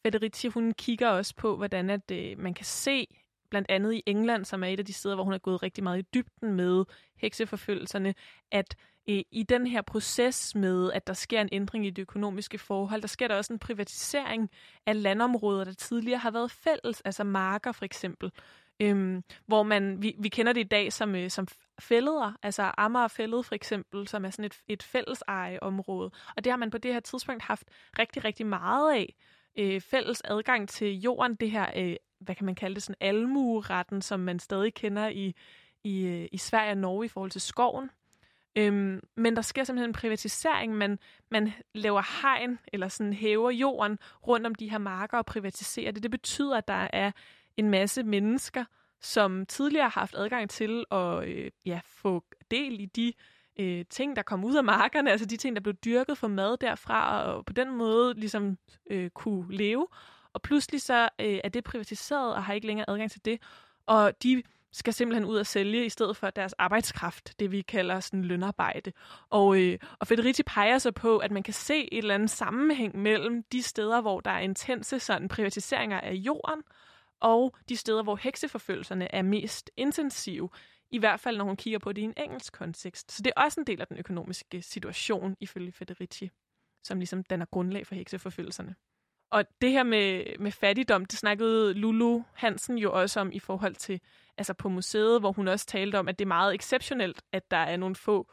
Federici, hun kigger også på, hvordan at, øh, man kan se, blandt andet i England, som er et af de steder, hvor hun er gået rigtig meget i dybden med hekseforfølgelserne, at i den her proces med, at der sker en ændring i de økonomiske forhold, der sker der også en privatisering af landområder, der tidligere har været fælles, altså marker for eksempel, øhm, hvor man, vi, vi kender det i dag som, øh, som fælleder, altså Amager Fælled for eksempel, som er sådan et, et fælles område. Og det har man på det her tidspunkt haft rigtig, rigtig meget af. Øh, fælles adgang til jorden, det her, øh, hvad kan man kalde det, sådan almueretten, som man stadig kender i, i, øh, i Sverige og Norge i forhold til skoven. Øhm, men der sker simpelthen en privatisering. Man, man laver hegn, eller sådan hæver jorden rundt om de her marker og privatiserer det. Det betyder, at der er en masse mennesker, som tidligere har haft adgang til at øh, ja, få del i de øh, ting, der kom ud af markerne, altså de ting, der blev dyrket for mad derfra, og på den måde ligesom øh, kunne leve. Og pludselig så øh, er det privatiseret, og har ikke længere adgang til det. Og de skal simpelthen ud og sælge i stedet for deres arbejdskraft, det vi kalder sådan lønarbejde. Og, øh, og Federici peger så på, at man kan se et eller andet sammenhæng mellem de steder, hvor der er intense sådan, privatiseringer af jorden, og de steder, hvor hekseforfølgelserne er mest intensive. I hvert fald, når hun kigger på det i en engelsk kontekst. Så det er også en del af den økonomiske situation, ifølge Federici, som ligesom danner grundlag for hekseforfølgelserne. Og det her med, med fattigdom, det snakkede Lulu Hansen jo også om i forhold til, altså på museet, hvor hun også talte om, at det er meget exceptionelt, at der er nogle få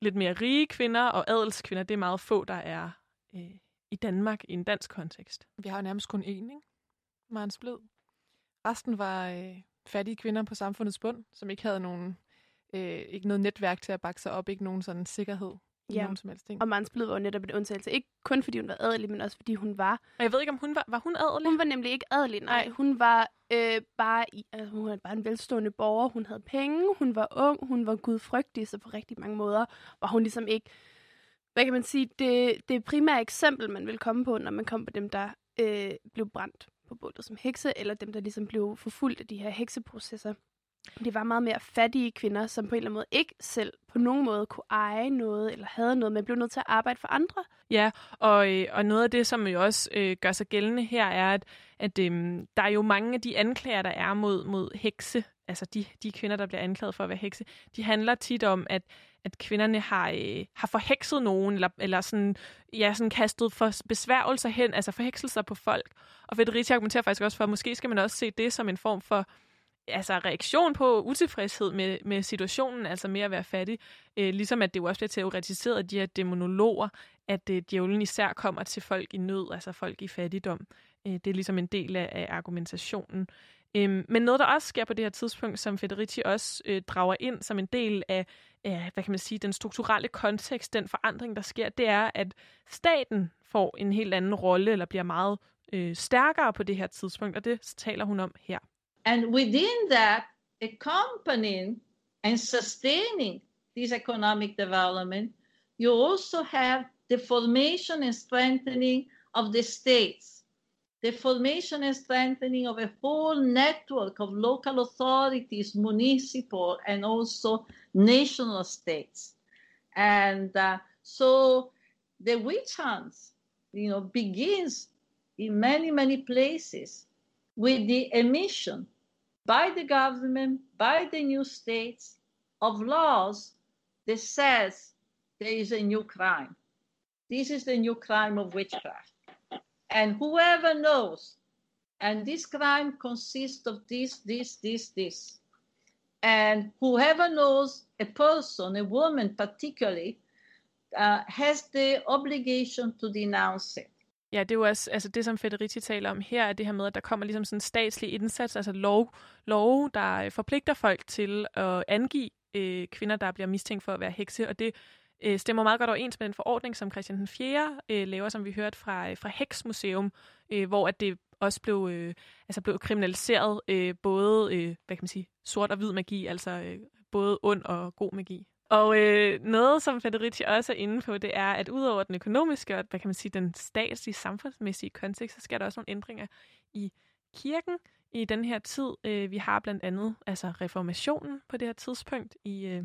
lidt mere rige kvinder og adelskvinder. Det er meget få, der er øh, i Danmark i en dansk kontekst. Vi har jo nærmest kun én, ikke? Marens Blød. Resten var øh, fattige kvinder på samfundets bund, som ikke havde nogen, øh, ikke noget netværk til at bakke sig op, ikke nogen sådan sikkerhed. Ja, Nogen som helst ting. og Splid var jo netop en undtagelse. Ikke kun fordi hun var adelig, men også fordi hun var... Og jeg ved ikke, om hun var, var hun adelig? Hun var nemlig ikke adelig, nej. nej. Hun var øh, bare, i, altså, hun var bare en velstående borger. Hun havde penge, hun var ung, hun var gudfrygtig, så på rigtig mange måder var hun ligesom ikke... Hvad kan man sige? Det, det primære eksempel, man vil komme på, når man kom på dem, der øh, blev brændt på bålet som hekse, eller dem, der ligesom blev forfulgt af de her hekseprocesser. Det var meget mere fattige kvinder, som på en eller anden måde ikke selv på nogen måde kunne eje noget, eller havde noget, men blev nødt til at arbejde for andre. Ja, og, øh, og noget af det, som jo også øh, gør sig gældende her, er, at, at øh, der er jo mange af de anklager, der er mod, mod hekse, altså de, de kvinder, der bliver anklaget for at være hekse, de handler tit om, at, at kvinderne har, øh, har forhekset nogen, eller, eller sådan, ja, sådan kastet for besværgelser hen, altså forhekselser på folk. Og Federici argumenterer faktisk også for, at måske skal man også se det som en form for altså reaktion på utilfredshed med, med situationen, altså med at være fattig. Øh, ligesom at det jo også bliver teoretiseret af de her demonologer, at øh, djævlen især kommer til folk i nød, altså folk i fattigdom. Øh, det er ligesom en del af, af argumentationen. Øh, men noget, der også sker på det her tidspunkt, som Federici også øh, drager ind som en del af, øh, hvad kan man sige, den strukturelle kontekst, den forandring, der sker, det er, at staten får en helt anden rolle, eller bliver meget øh, stærkere på det her tidspunkt, og det taler hun om her. And within that, accompanying and sustaining this economic development, you also have the formation and strengthening of the states, the formation and strengthening of a whole network of local authorities, municipal, and also national states. And uh, so the witch hunt, you know, begins in many, many places with the emission by the government, by the new states, of laws that says there is a new crime. This is the new crime of witchcraft. And whoever knows, and this crime consists of this, this, this, this. And whoever knows a person, a woman particularly, uh, has the obligation to denounce it. Ja, det er jo også altså det, som Federici taler om her, er det her med, at der kommer ligesom sådan en statslig indsats, altså lov, lov der forpligter folk til at angive øh, kvinder, der bliver mistænkt for at være hekse, og det øh, stemmer meget godt overens med den forordning, som Christian den 4. Øh, laver, som vi hørte fra, øh, fra Heksmuseum, øh, hvor at det også blev, øh, altså blev kriminaliseret øh, både øh, hvad kan man sige, sort og hvid magi, altså øh, både ond og god magi. Og øh, noget, som Federici også er inde på, det er, at udover den økonomiske og hvad kan man sige, den statslige, samfundsmæssige kontekst, så sker der også nogle ændringer i kirken i den her tid. Øh, vi har blandt andet altså reformationen på det her tidspunkt i, øh,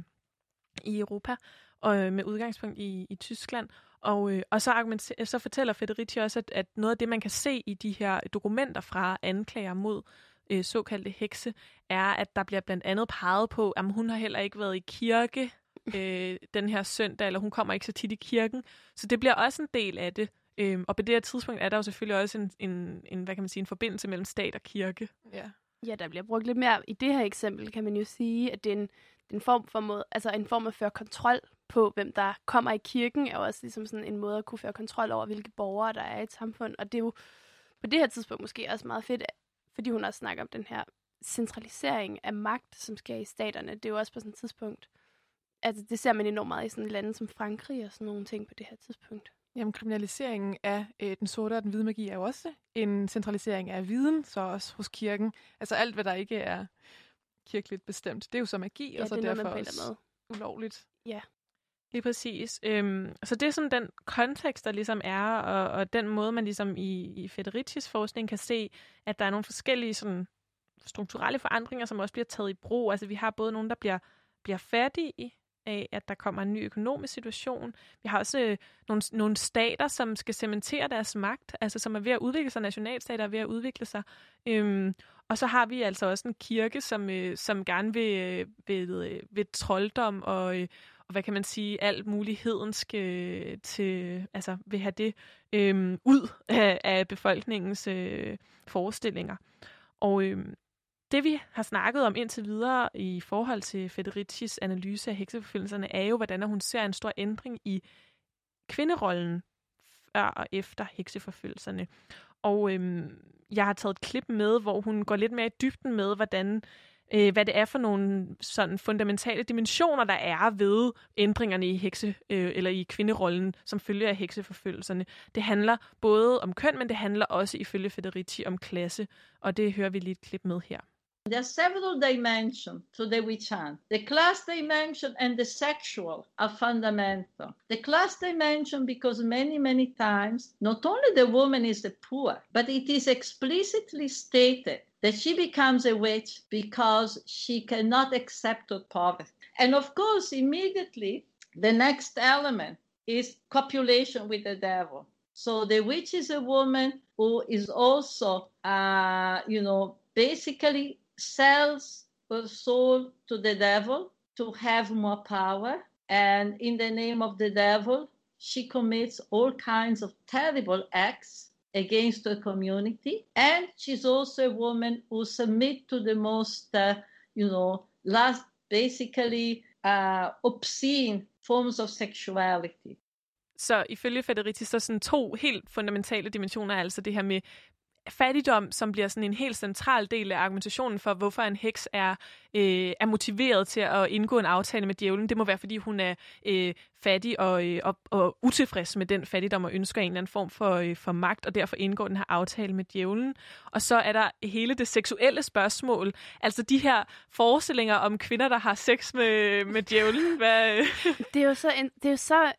i Europa, og øh, med udgangspunkt i, i Tyskland. Og, øh, og så, så fortæller Federici også, at, at noget af det, man kan se i de her dokumenter fra anklager mod øh, såkaldte hekse, er, at der bliver blandt andet peget på, at hun har heller ikke været i kirke [laughs] øh, den her søndag, eller hun kommer ikke så tit i kirken. Så det bliver også en del af det. Øhm, og på det her tidspunkt er der jo selvfølgelig også en, en, en, hvad kan man sige, en forbindelse mellem stat og kirke. Ja. Ja, der bliver brugt lidt mere. I det her eksempel kan man jo sige, at det er en, en form for måde, altså en form at føre kontrol på, hvem der kommer i kirken, er også ligesom sådan en måde at kunne føre kontrol over, hvilke borgere der er i et samfund. Og det er jo på det her tidspunkt måske også meget fedt, fordi hun også snakker om den her centralisering af magt, som sker i staterne. Det er jo også på sådan et tidspunkt, altså det ser man enormt meget i sådan lande som Frankrig og sådan nogle ting på det her tidspunkt. Jamen, kriminaliseringen af øh, den sorte og den hvide magi er jo også en centralisering af viden, så også hos kirken. Altså alt, hvad der ikke er kirkeligt bestemt, det er jo så magi, Ja, og så det er noget, derfor man også piller ulovligt. Ja. Lige præcis. Øhm, så det er sådan den kontekst, der ligesom er, og, og den måde, man ligesom i, i Federicis forskning kan se, at der er nogle forskellige sådan, strukturelle forandringer, som også bliver taget i brug. Altså vi har både nogen, der bliver, bliver fattige af, at der kommer en ny økonomisk situation. Vi har også øh, nogle, nogle stater, som skal cementere deres magt, altså som er ved at udvikle sig, nationalstater er ved at udvikle sig. Øhm, og så har vi altså også en kirke, som, øh, som gerne vil, øh, vil, øh, vil trolddom og, øh, og hvad kan man sige, alt muligheden skal øh, til, altså vil have det øh, ud af, af befolkningens øh, forestillinger. Og øh, det vi har snakket om indtil videre i forhold til Federicis analyse af hekseforfølgelserne, er jo, hvordan hun ser en stor ændring i kvinderollen før og efter hekseforfølgelserne. Og øhm, jeg har taget et klip med, hvor hun går lidt mere i dybden med, hvordan øh, hvad det er for nogle sådan fundamentale dimensioner, der er ved ændringerne i hekse øh, eller i kvinderollen, som følger af hekseforfølgelserne. Det handler både om køn, men det handler også ifølge Federici om klasse, og det hører vi lige et klip med her. There are several dimensions to the witch hunt. The class dimension and the sexual are fundamental. The class dimension, because many, many times, not only the woman is the poor, but it is explicitly stated that she becomes a witch because she cannot accept poverty. And of course, immediately, the next element is copulation with the devil. So the witch is a woman who is also, uh, you know, basically sells her soul to the devil to have more power. And in the name of the devil, she commits all kinds of terrible acts against her community. And she's also a woman who submits to the most, uh, you know, last basically uh, obscene forms of sexuality. Så ifølge Federici, så sådan to helt fundamentale dimensioner er altså det her med fattigdom, som bliver sådan en helt central del af argumentationen for, hvorfor en heks er, øh, er motiveret til at indgå en aftale med djævlen. Det må være, fordi hun er øh, fattig og, øh, og, og utilfreds med den fattigdom og ønsker en eller anden form for, øh, for magt, og derfor indgår den her aftale med djævlen. Og så er der hele det seksuelle spørgsmål. Altså de her forestillinger om kvinder, der har sex med, med djævlen. Hvad? Øh? det er jo så, en, det er jo så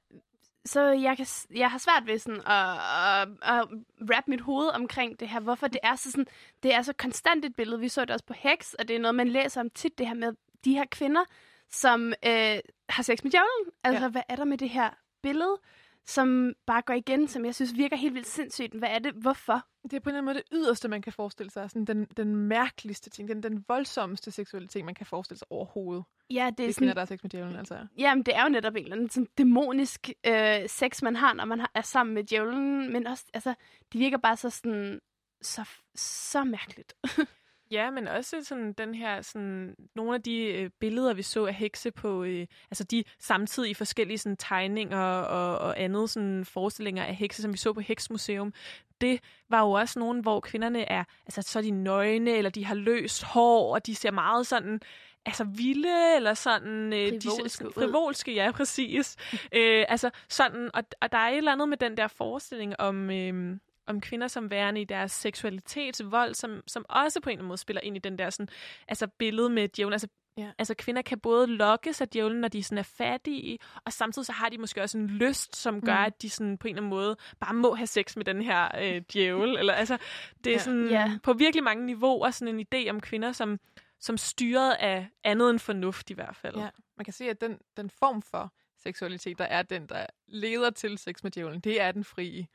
så jeg, kan, jeg har svært ved sådan at, at, at wrap mit hoved omkring det her, hvorfor det er så sådan, det er så konstant et billede. Vi så det også på Hex, og det er noget, man læser om tit, det her med de her kvinder, som øh, har sex med djævlen. Altså, ja. hvad er der med det her billede, som bare går igen, som jeg synes virker helt vildt sindssygt. Hvad er det? Hvorfor? Det er på en eller anden måde det yderste, man kan forestille sig. Sådan den, den mærkeligste ting, den, den voldsomste seksuelle ting, man kan forestille sig overhovedet. Ja, det er det sådan... kvinder, der har sex med djævlen, altså. Jamen, det er jo netop en eller anden sådan dæmonisk øh, sex, man har, når man har, er sammen med djævlen. Men også, altså, det virker bare så sådan, så, så mærkeligt. [laughs] Ja, men også sådan den her, sådan, nogle af de øh, billeder, vi så af hekse på, øh, altså de samtidige forskellige sådan, tegninger og, og andet sådan, forestillinger af hekse, som vi så på Heksmuseum, det var jo også nogen, hvor kvinderne er, altså så er de nøgne, eller de har løst hår, og de ser meget sådan, altså vilde, eller sådan... Øh, Frivolske de, frivolske, ja, præcis. [laughs] øh, altså sådan, og, og der er et eller andet med den der forestilling om... Øh, om kvinder som værende i deres seksualitetsvold, som, som også på en eller anden måde spiller ind i den der sådan, altså billede med djævlen. Altså, ja. altså kvinder kan både lokkes af djævlen, når de sådan er fattige, og samtidig så har de måske også en lyst, som gør, Mm. at de sådan på en eller anden måde bare må have sex med den her øh, djævel. Eller, altså, det er Ja. sådan Ja. på virkelig mange niveauer sådan en idé om kvinder, som, som styret af andet end fornuft i hvert fald. Ja, man kan se, at den, den form for seksualitet, der er den, der leder til sex med djævlen, det er den frie.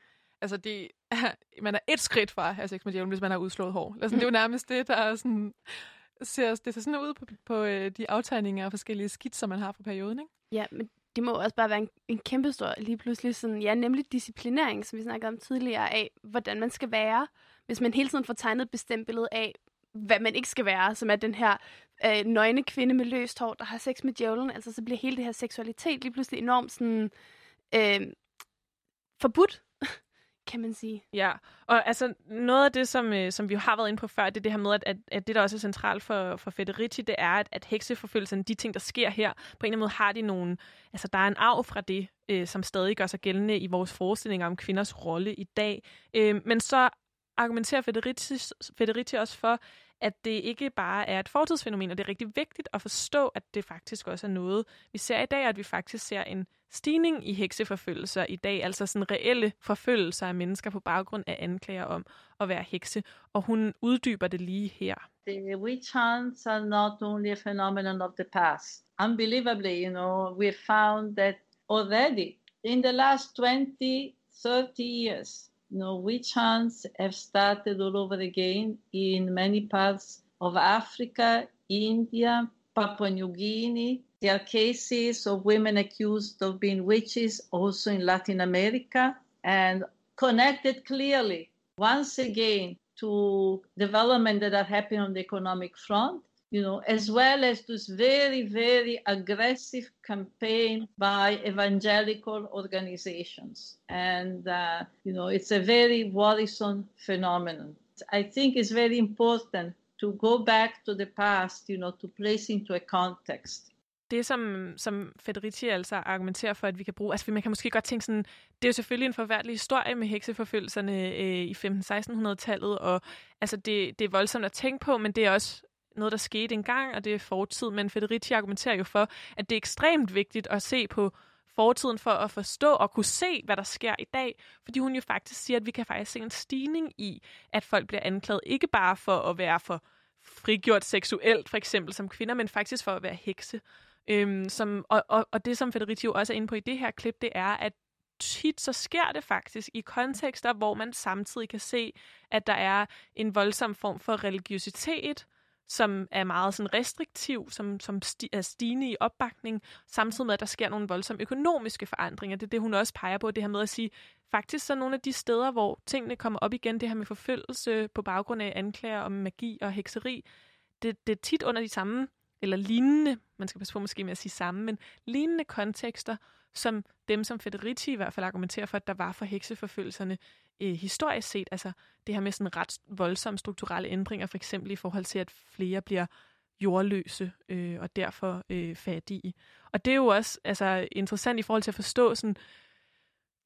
Altså, det er, [laughs] man er et skridt fra at have sex med djævlen, hvis man har udslået hår. Altså, det er jo nærmest det, der er sådan, ser, det ser sådan ud på, på øh, de aftegninger og forskellige skitser, man har fra perioden, ikke? Ja, men det må også bare være en, en kæmpe stor, lige pludselig sådan, ja, nemlig disciplinering, som vi snakkede om tidligere, af hvordan man skal være, hvis man hele tiden får tegnet et bestemt billede af, hvad man ikke skal være, som er den her øh, nøgne kvinde med løst hår, der har sex med djævlen, altså så bliver hele det her seksualitet lige pludselig enormt sådan, øh, forbudt, kan man sige. Ja, og altså noget af det, som, øh, som vi har været inde på før, det er det her med, at, at, at det, der også er centralt for, for Federici, det er, at, at hekseforfølgelsen, de ting, der sker her, på en eller anden måde har de nogle, altså der er en arv fra det, øh, som stadig gør sig gældende i vores forestillinger om kvinders rolle i dag. Øh, men så argumenterer Federici, Federici også for, at det ikke bare er et fortidsfænomen, og det er rigtig vigtigt at forstå, at det faktisk også er noget, vi ser i dag, og at vi faktisk ser en stigning i hekseforfølgelser i dag, altså sådan reelle forfølgelser af mennesker på baggrund af anklager om at være hekse, og hun uddyber det lige her. The witch hunts are not only a phenomenon of the past. Unbelievably, you know, we found that already in the last 20, 30 years, hunts have started all over again in many parts of Africa, India, Papua New Guinea. There are cases of women accused of being witches also in Latin America and connected clearly once again to development that are happening on the economic front, you know, as well as this very, very aggressive campaign by evangelical organizations. And, uh, you know, it's a very worrisome phenomenon. I think it's very important to go back to the past, you know, to place into a context. det, som, som Federici altså argumenterer for, at vi kan bruge, altså man kan måske godt tænke sådan, det er jo selvfølgelig en forfærdelig historie med hekseforfølgelserne øh, i 15-1600-tallet, og altså det, det er voldsomt at tænke på, men det er også noget, der skete engang, og det er fortid. Men Federici argumenterer jo for, at det er ekstremt vigtigt at se på fortiden for at forstå og kunne se, hvad der sker i dag. Fordi hun jo faktisk siger, at vi kan faktisk se en stigning i, at folk bliver anklaget ikke bare for at være for frigjort seksuelt, for eksempel som kvinder, men faktisk for at være hekse. Øhm, som, og, og, og det, som Federici jo også er inde på i det her klip, det er, at tit så sker det faktisk i kontekster, hvor man samtidig kan se, at der er en voldsom form for religiøsitet, som er meget sådan restriktiv, som, som sti- er stigende i opbakning, samtidig med, at der sker nogle voldsomme økonomiske forandringer. Det er det, hun også peger på, det her med at sige, faktisk så nogle af de steder, hvor tingene kommer op igen, det her med forfølgelse på baggrund af anklager om magi og hekseri, det, det er tit under de samme, eller lignende, man skal passe på måske med at sige samme, men lignende kontekster, som dem, som Federici i hvert fald argumenterer for, at der var for hekseforfølgelserne øh, historisk set. Altså det her med sådan ret voldsomme strukturelle ændringer, for eksempel i forhold til, at flere bliver jordløse øh, og derfor øh, fattige. Og det er jo også altså, interessant i forhold til at forstå sådan,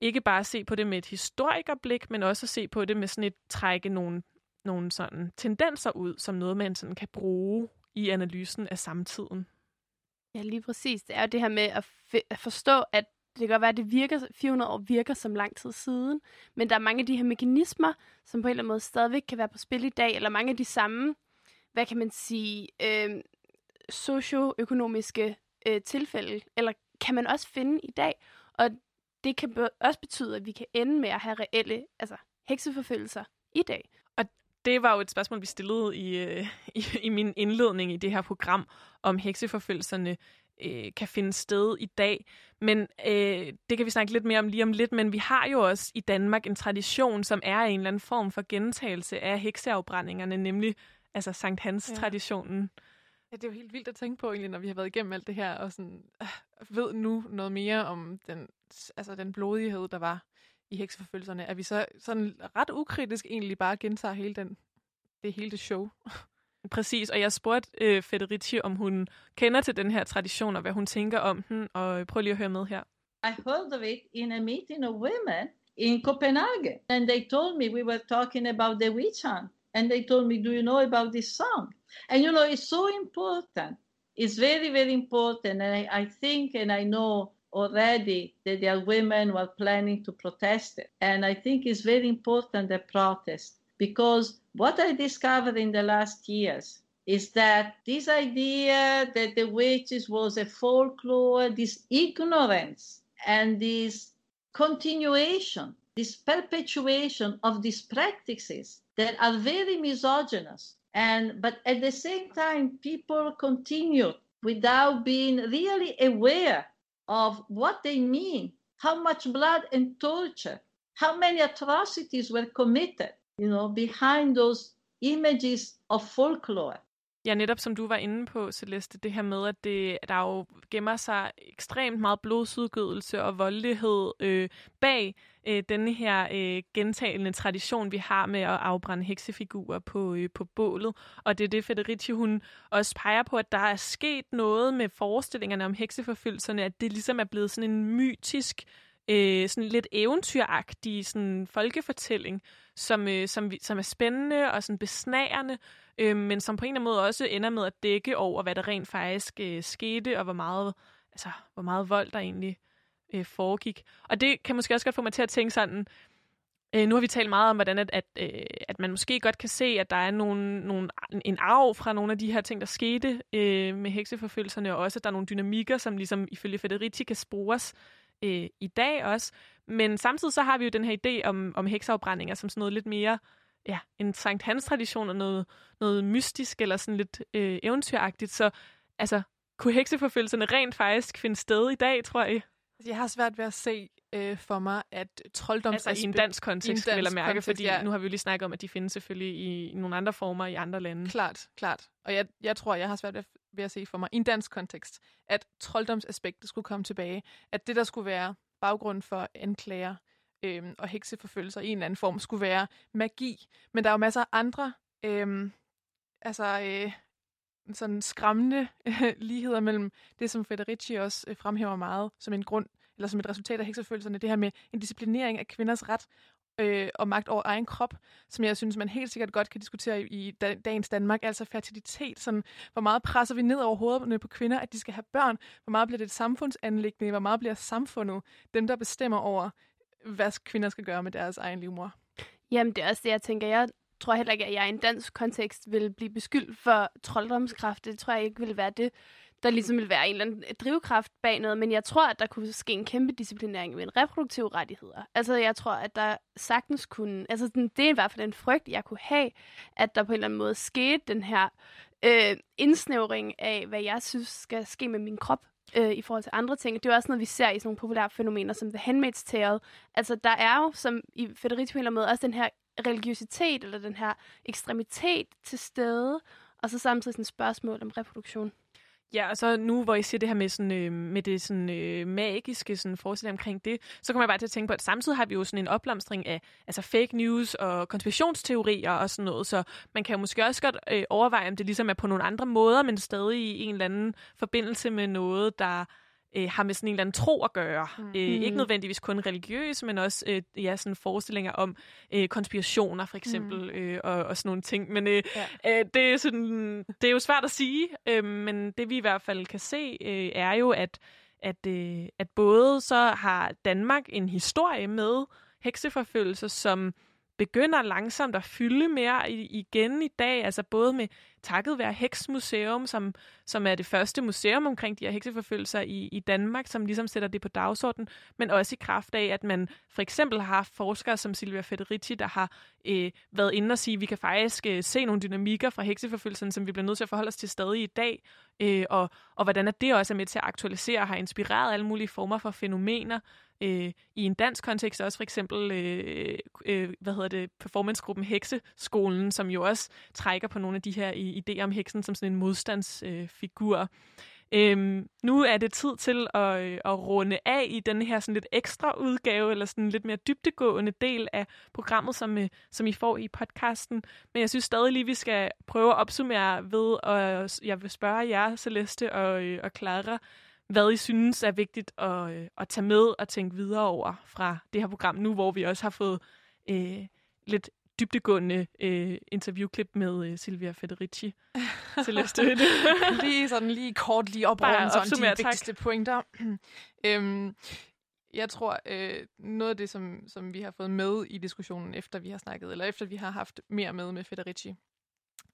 ikke bare at se på det med et historikerblik, men også at se på det med sådan et trække nogle, nogle sådan tendenser ud, som noget, man sådan kan bruge i analysen af samtiden. Ja, lige præcis. Det er jo det her med at, f- at forstå, at det kan godt være, at det virker, 400 år virker som lang tid siden, men der er mange af de her mekanismer, som på en eller anden måde stadigvæk kan være på spil i dag, eller mange af de samme, hvad kan man sige, øh, socioøkonomiske øh, tilfælde, eller kan man også finde i dag. Og det kan be- også betyde, at vi kan ende med at have reelle altså, hekseforfølgelser i dag. Og det var jo et spørgsmål, vi stillede i, øh, [laughs] i, i min indledning i det her program, om hekseforfølgelserne øh, kan finde sted i dag. Men øh, det kan vi snakke lidt mere om lige om lidt, men vi har jo også i Danmark en tradition, som er en eller anden form for gentagelse af hekseafbrændingerne, nemlig altså Sankt Hans-traditionen. Ja, det er jo helt vildt at tænke på, egentlig, når vi har været igennem alt det her, og sådan, øh, ved nu noget mere om den, altså den blodighed, der var i hekseforfølgelserne, at vi så sådan ret ukritisk egentlig bare gentager hele den, det hele det show. Præcis, og jeg spurgte øh, Federici, om hun kender til den her tradition, og hvad hun tænker om den, og prøv lige at høre med her. I heard of it in a meeting of women in Copenhagen. And they told me we were talking about the witch hunt. And they told me, Do you know about this song? And you know, it's so important. It's very, very important. And I, I think and I know already that there are women who are planning to protest it. And I think it's very important the protest because what I discovered in the last years is that this idea that the witches was a folklore, this ignorance and this continuation, this perpetuation of these practices that are very misogynist. And but at the same time, people continue without being really aware of what they mean, how much blood and torture, how many atrocities were committed, you know, behind those images of folklore. Ja, netop som du var inde på, Celeste, det her med, at det, der jo gemmer sig ekstremt meget blodsudgødelse og voldelighed øh, bag øh, denne her øh, gentagende tradition, vi har med at afbrænde heksefigurer på, øh, på bålet. Og det er det, Federici hun også peger på, at der er sket noget med forestillingerne om hekseforfølgelserne, at det ligesom er blevet sådan en mytisk øh, sådan lidt eventyragtig sådan folkefortælling, som, øh, som, som er spændende og sådan besnærende, øh, men som på en eller anden måde også ender med at dække over, hvad der rent faktisk øh, skete, og hvor meget, altså, hvor meget vold der egentlig øh, foregik. Og det kan måske også godt få mig til at tænke sådan, øh, nu har vi talt meget om, hvordan at, at, øh, at man måske godt kan se, at der er nogle, nogle, en arv fra nogle af de her ting, der skete øh, med hekseforfølgelserne, og også at der er nogle dynamikker, som ligesom ifølge Federici kan spores øh, i dag også. Men samtidig så har vi jo den her idé om, om hekseafbrændinger som sådan noget lidt mere ja, en Sankt Hans-tradition og noget, noget mystisk eller sådan lidt øh, eventyragtigt. Så altså, kunne hekseforfølgelserne rent faktisk finde sted i dag, tror jeg? Jeg har svært ved at se øh, for mig, at trolddoms... Altså i en dansk kontekst, vil jeg mærke, kontekst, fordi ja. nu har vi jo lige snakket om, at de findes selvfølgelig i, i nogle andre former i andre lande. Klart, klart. Og jeg, jeg tror, jeg har svært ved, ved at se for mig, i en dansk kontekst, at trolddomsaspektet skulle komme tilbage. At det, der skulle være baggrund for anklager øh, og hekseforfølgelser i en eller anden form, skulle være magi. Men der er jo masser af andre... Øh, altså... Øh, sådan skræmmende øh, [laughs] ligheder mellem det, som Federici også øh, fremhæver meget som en grund, eller som et resultat af hekseforfølgelserne, det her med en disciplinering af kvinders ret øh, og magt over egen krop, som jeg synes, man helt sikkert godt kan diskutere i, i dagens Danmark, altså fertilitet, sådan, hvor meget presser vi ned over hovederne på kvinder, at de skal have børn, hvor meget bliver det et samfundsanlæggende, hvor meget bliver samfundet dem, der bestemmer over, hvad kvinder skal gøre med deres egen livmor. Jamen, det er også det, jeg tænker. Jeg tror heller ikke, at jeg i en dansk kontekst vil blive beskyldt for trolddomskraft. Det tror jeg ikke vil være det, der ligesom vil være en eller anden drivkraft bag noget. Men jeg tror, at der kunne ske en kæmpe disciplinering med reproduktive rettigheder. Altså, jeg tror, at der sagtens kunne... Altså, det er i hvert fald en frygt, jeg kunne have, at der på en eller anden måde skete den her øh, indsnævring af, hvad jeg synes skal ske med min krop øh, i forhold til andre ting. Det er jo også noget, vi ser i sådan nogle populære fænomener som The Handmaid's Tale. Altså, der er jo, som i Federico på en eller anden måde, også den her religiøsitet eller den her ekstremitet til stede, og så samtidig sådan et spørgsmål om reproduktion. Ja, og så nu, hvor I siger det her med, sådan, øh, med det sådan, øh, magiske sådan, forestilling omkring det, så kommer jeg bare til at tænke på, at samtidig har vi jo sådan en opblomstring af altså fake news og konspirationsteorier og sådan noget, så man kan jo måske også godt øh, overveje, om det ligesom er på nogle andre måder, men stadig i en eller anden forbindelse med noget, der øh, har med sådan en eller anden tro at gøre. Mm. Øh, ikke nødvendigvis kun religiøs, men også øh, ja, sådan forestillinger om øh, konspirationer for eksempel, mm. øh, og, og sådan nogle ting. Men øh, ja. øh, det, er sådan, det er jo svært at sige, øh, men det vi i hvert fald kan se, øh, er jo, at, at, øh, at både så har Danmark en historie med hekseforfølgelser, som begynder langsomt at fylde mere igen i dag, altså både med takket være Heksmuseum, som, som er det første museum omkring de her hekseforfølgelser i, i Danmark, som ligesom sætter det på dagsordenen, men også i kraft af, at man for eksempel har haft forskere som Silvia Federici, der har øh, været inde og sige, at vi kan faktisk øh, se nogle dynamikker fra hekseforfølgelsen, som vi bliver nødt til at forholde os til stadig i dag, øh, og, og hvordan at det også er med til at aktualisere og har inspireret alle mulige former for fænomener, øh, i en dansk kontekst også for eksempel, øh, øh, hvad hedder det, performancegruppen Hekseskolen, som jo også trækker på nogle af de her idéer om heksen som sådan en modstandsfigur. Øh, Øhm, nu er det tid til at, øh, at runde af i den her sådan lidt ekstra udgave, eller sådan lidt mere dybtegående del af programmet, som, øh, som I får i podcasten. Men jeg synes stadig lige, vi skal prøve at opsummere ved, og jeg vil spørge jer, Celeste og, øh, og Clara, hvad I synes er vigtigt at, øh, at tage med og tænke videre over fra det her program nu, hvor vi også har fået øh, lidt dybtegående øh, interviewklip med øh, Silvia Federici. Celeste, [laughs] lige sådan lige kort lige op over sådan de vigtigste tak. pointer. [clears throat] øhm, jeg tror, øh, noget af det, som, som vi har fået med i diskussionen, efter vi har snakket, eller efter vi har haft mere med med Federici,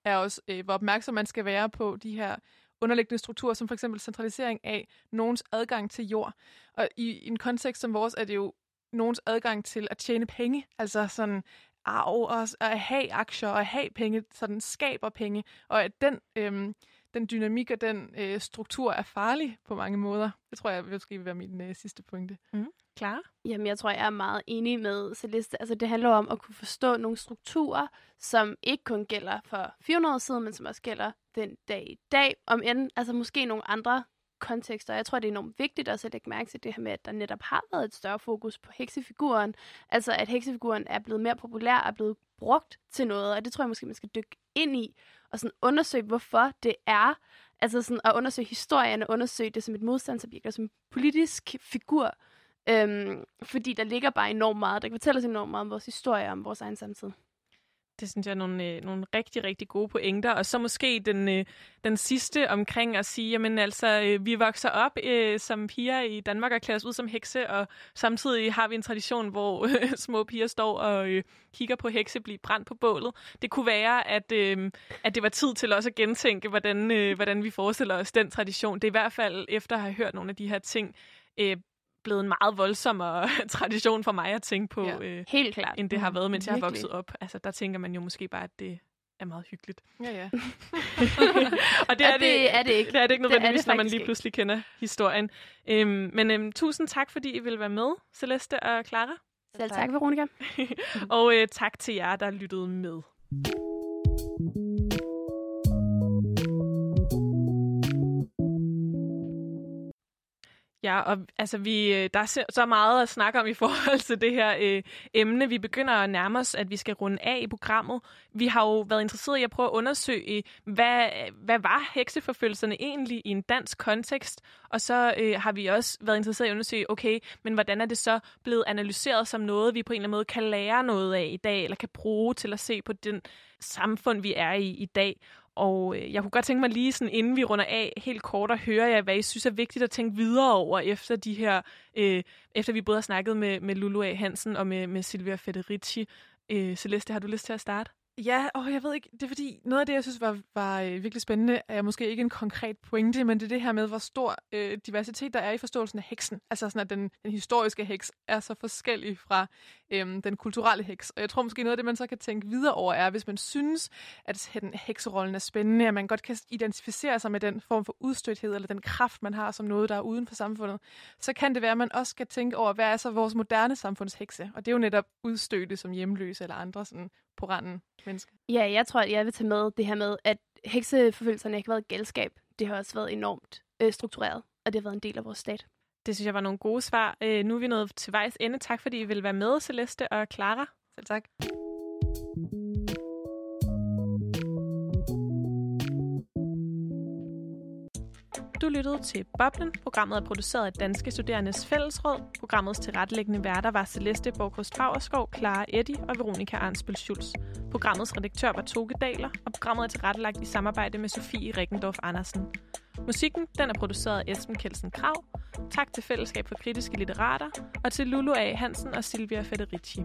er også, øh, hvor opmærksom man skal være på de her underliggende strukturer, som for eksempel centralisering af nogens adgang til jord. Og i, i en kontekst som vores er det jo nogens adgang til at tjene penge. Altså sådan, arv og at have aktier og at have penge, så den skaber penge, og at den, øhm, den dynamik og den øh, struktur er farlig på mange måder. Det tror jeg måske vil være min øh, sidste pointe. Mm. Klar? Jamen, jeg tror, jeg er meget enig med Celeste. Altså, det handler om at kunne forstå nogle strukturer, som ikke kun gælder for 400 år siden, men som også gælder den dag i dag. Om end, altså måske nogle andre kontekster. Jeg tror, det er enormt vigtigt også at lægge mærke til det her med, at der netop har været et større fokus på heksefiguren. Altså, at heksefiguren er blevet mere populær og er blevet brugt til noget, og det tror jeg måske, man skal dykke ind i og sådan undersøge, hvorfor det er. Altså sådan at undersøge historien og undersøge det som et modstandsobjekt og som en politisk figur. Øhm, fordi der ligger bare enormt meget, der kan fortælle os enormt meget om vores historie og om vores egen samtid. Det synes jeg er nogle, øh, nogle rigtig, rigtig gode pointer. Og så måske den, øh, den sidste omkring at sige, jamen altså, øh, vi vokser op øh, som piger i Danmark og klæder os ud som hekse, og samtidig har vi en tradition, hvor øh, [laughs] små piger står og øh, kigger på hekse blive brændt på bålet. Det kunne være, at, øh, at det var tid til også at gentænke, hvordan, øh, hvordan vi forestiller os den tradition. Det er i hvert fald efter at have hørt nogle af de her ting, øh, blevet en meget voldsommere [laughs] tradition for mig at tænke på, ja, øh, helt klart. end det har været, mens Virkelig. jeg har vokset op. Altså, der tænker man jo måske bare, at det er meget hyggeligt. Ja, ja. [laughs] og det er, det, det er det ikke. Det er det ikke nødvendigvis, det det når man lige pludselig kender historien. Øhm, men øhm, tusind tak, fordi I vil være med, Celeste og Clara. Selv tak, Veronica. [laughs] og øh, tak til jer, der lyttede med. Ja, og altså, vi, øh, der er så meget at snakke om i [laughs] forhold til det her øh, emne. Vi begynder at nærme os, at vi skal runde af i programmet. Vi har jo været interesseret i at prøve at undersøge, øh, hvad, hvad var hekseforfølgelserne egentlig i en dansk kontekst? Og så øh, har vi også været interesseret i at undersøge, okay, men hvordan er det så blevet analyseret som noget, vi på en eller anden måde kan lære noget af i dag, eller kan bruge til at se på den samfund, vi er i i dag. Og øh, jeg kunne godt tænke mig lige sådan, inden vi runder af, helt kort at høre jer, hvad I synes er vigtigt at tænke videre over efter de her, øh, efter vi både har snakket med, med Lulu A. Hansen og med, med Silvia Federici. Øh, Celeste, har du lyst til at starte? Ja, og jeg ved ikke, det er fordi, noget af det, jeg synes var, var øh, virkelig spændende, er måske ikke en konkret pointe, men det er det her med, hvor stor øh, diversitet der er i forståelsen af heksen. Altså sådan, at den, den historiske heks er så forskellig fra øh, den kulturelle heks. Og jeg tror måske noget af det, man så kan tænke videre over, er, hvis man synes, at den hekserollen er spændende, at man godt kan identificere sig med den form for udstødthed, eller den kraft, man har som noget, der er uden for samfundet, så kan det være, at man også skal tænke over, hvad er så vores moderne samfundshekse? Og det er jo netop udstødte som hjemløse eller andre sådan på randen mennesker. Ja, jeg tror, at jeg vil tage med det her med, at hekseforfølgelserne ikke har været galskab. Det har også været enormt øh, struktureret, og det har været en del af vores stat. Det synes jeg var nogle gode svar. Øh, nu er vi nået til vejs ende. Tak fordi I vil være med, Celeste og Clara. Selv tak. Du lyttede til Boblen. Programmet er produceret af Danske Studerendes Fællesråd. Programmets tilrettelæggende værter var Celeste Borgkost Fagerskov, Clara Eddy og Veronika Arnsbøl Schulz. Programmets redaktør var Toge Daler, og programmet er tilrettelagt i samarbejde med Sofie Rikkendorf Andersen. Musikken den er produceret af Esben Kelsen Krav. Tak til Fællesskab for Kritiske Litterater, og til Lulu A. Hansen og Silvia Federici.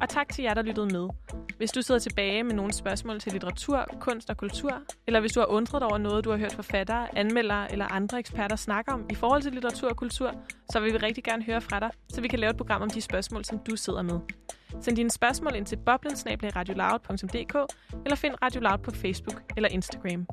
Og tak til jer, der lyttede med. Hvis du sidder tilbage med nogle spørgsmål til litteratur, kunst og kultur, eller hvis du har undret over noget, du har hørt forfattere, anmeldere eller andre eksperter snakke om i forhold til litteratur og kultur, så vil vi rigtig gerne høre fra dig, så vi kan lave et program om de spørgsmål, som du sidder med. Send dine spørgsmål ind til boblensnabelagradioloud.dk eller find Radio Loud på Facebook eller Instagram.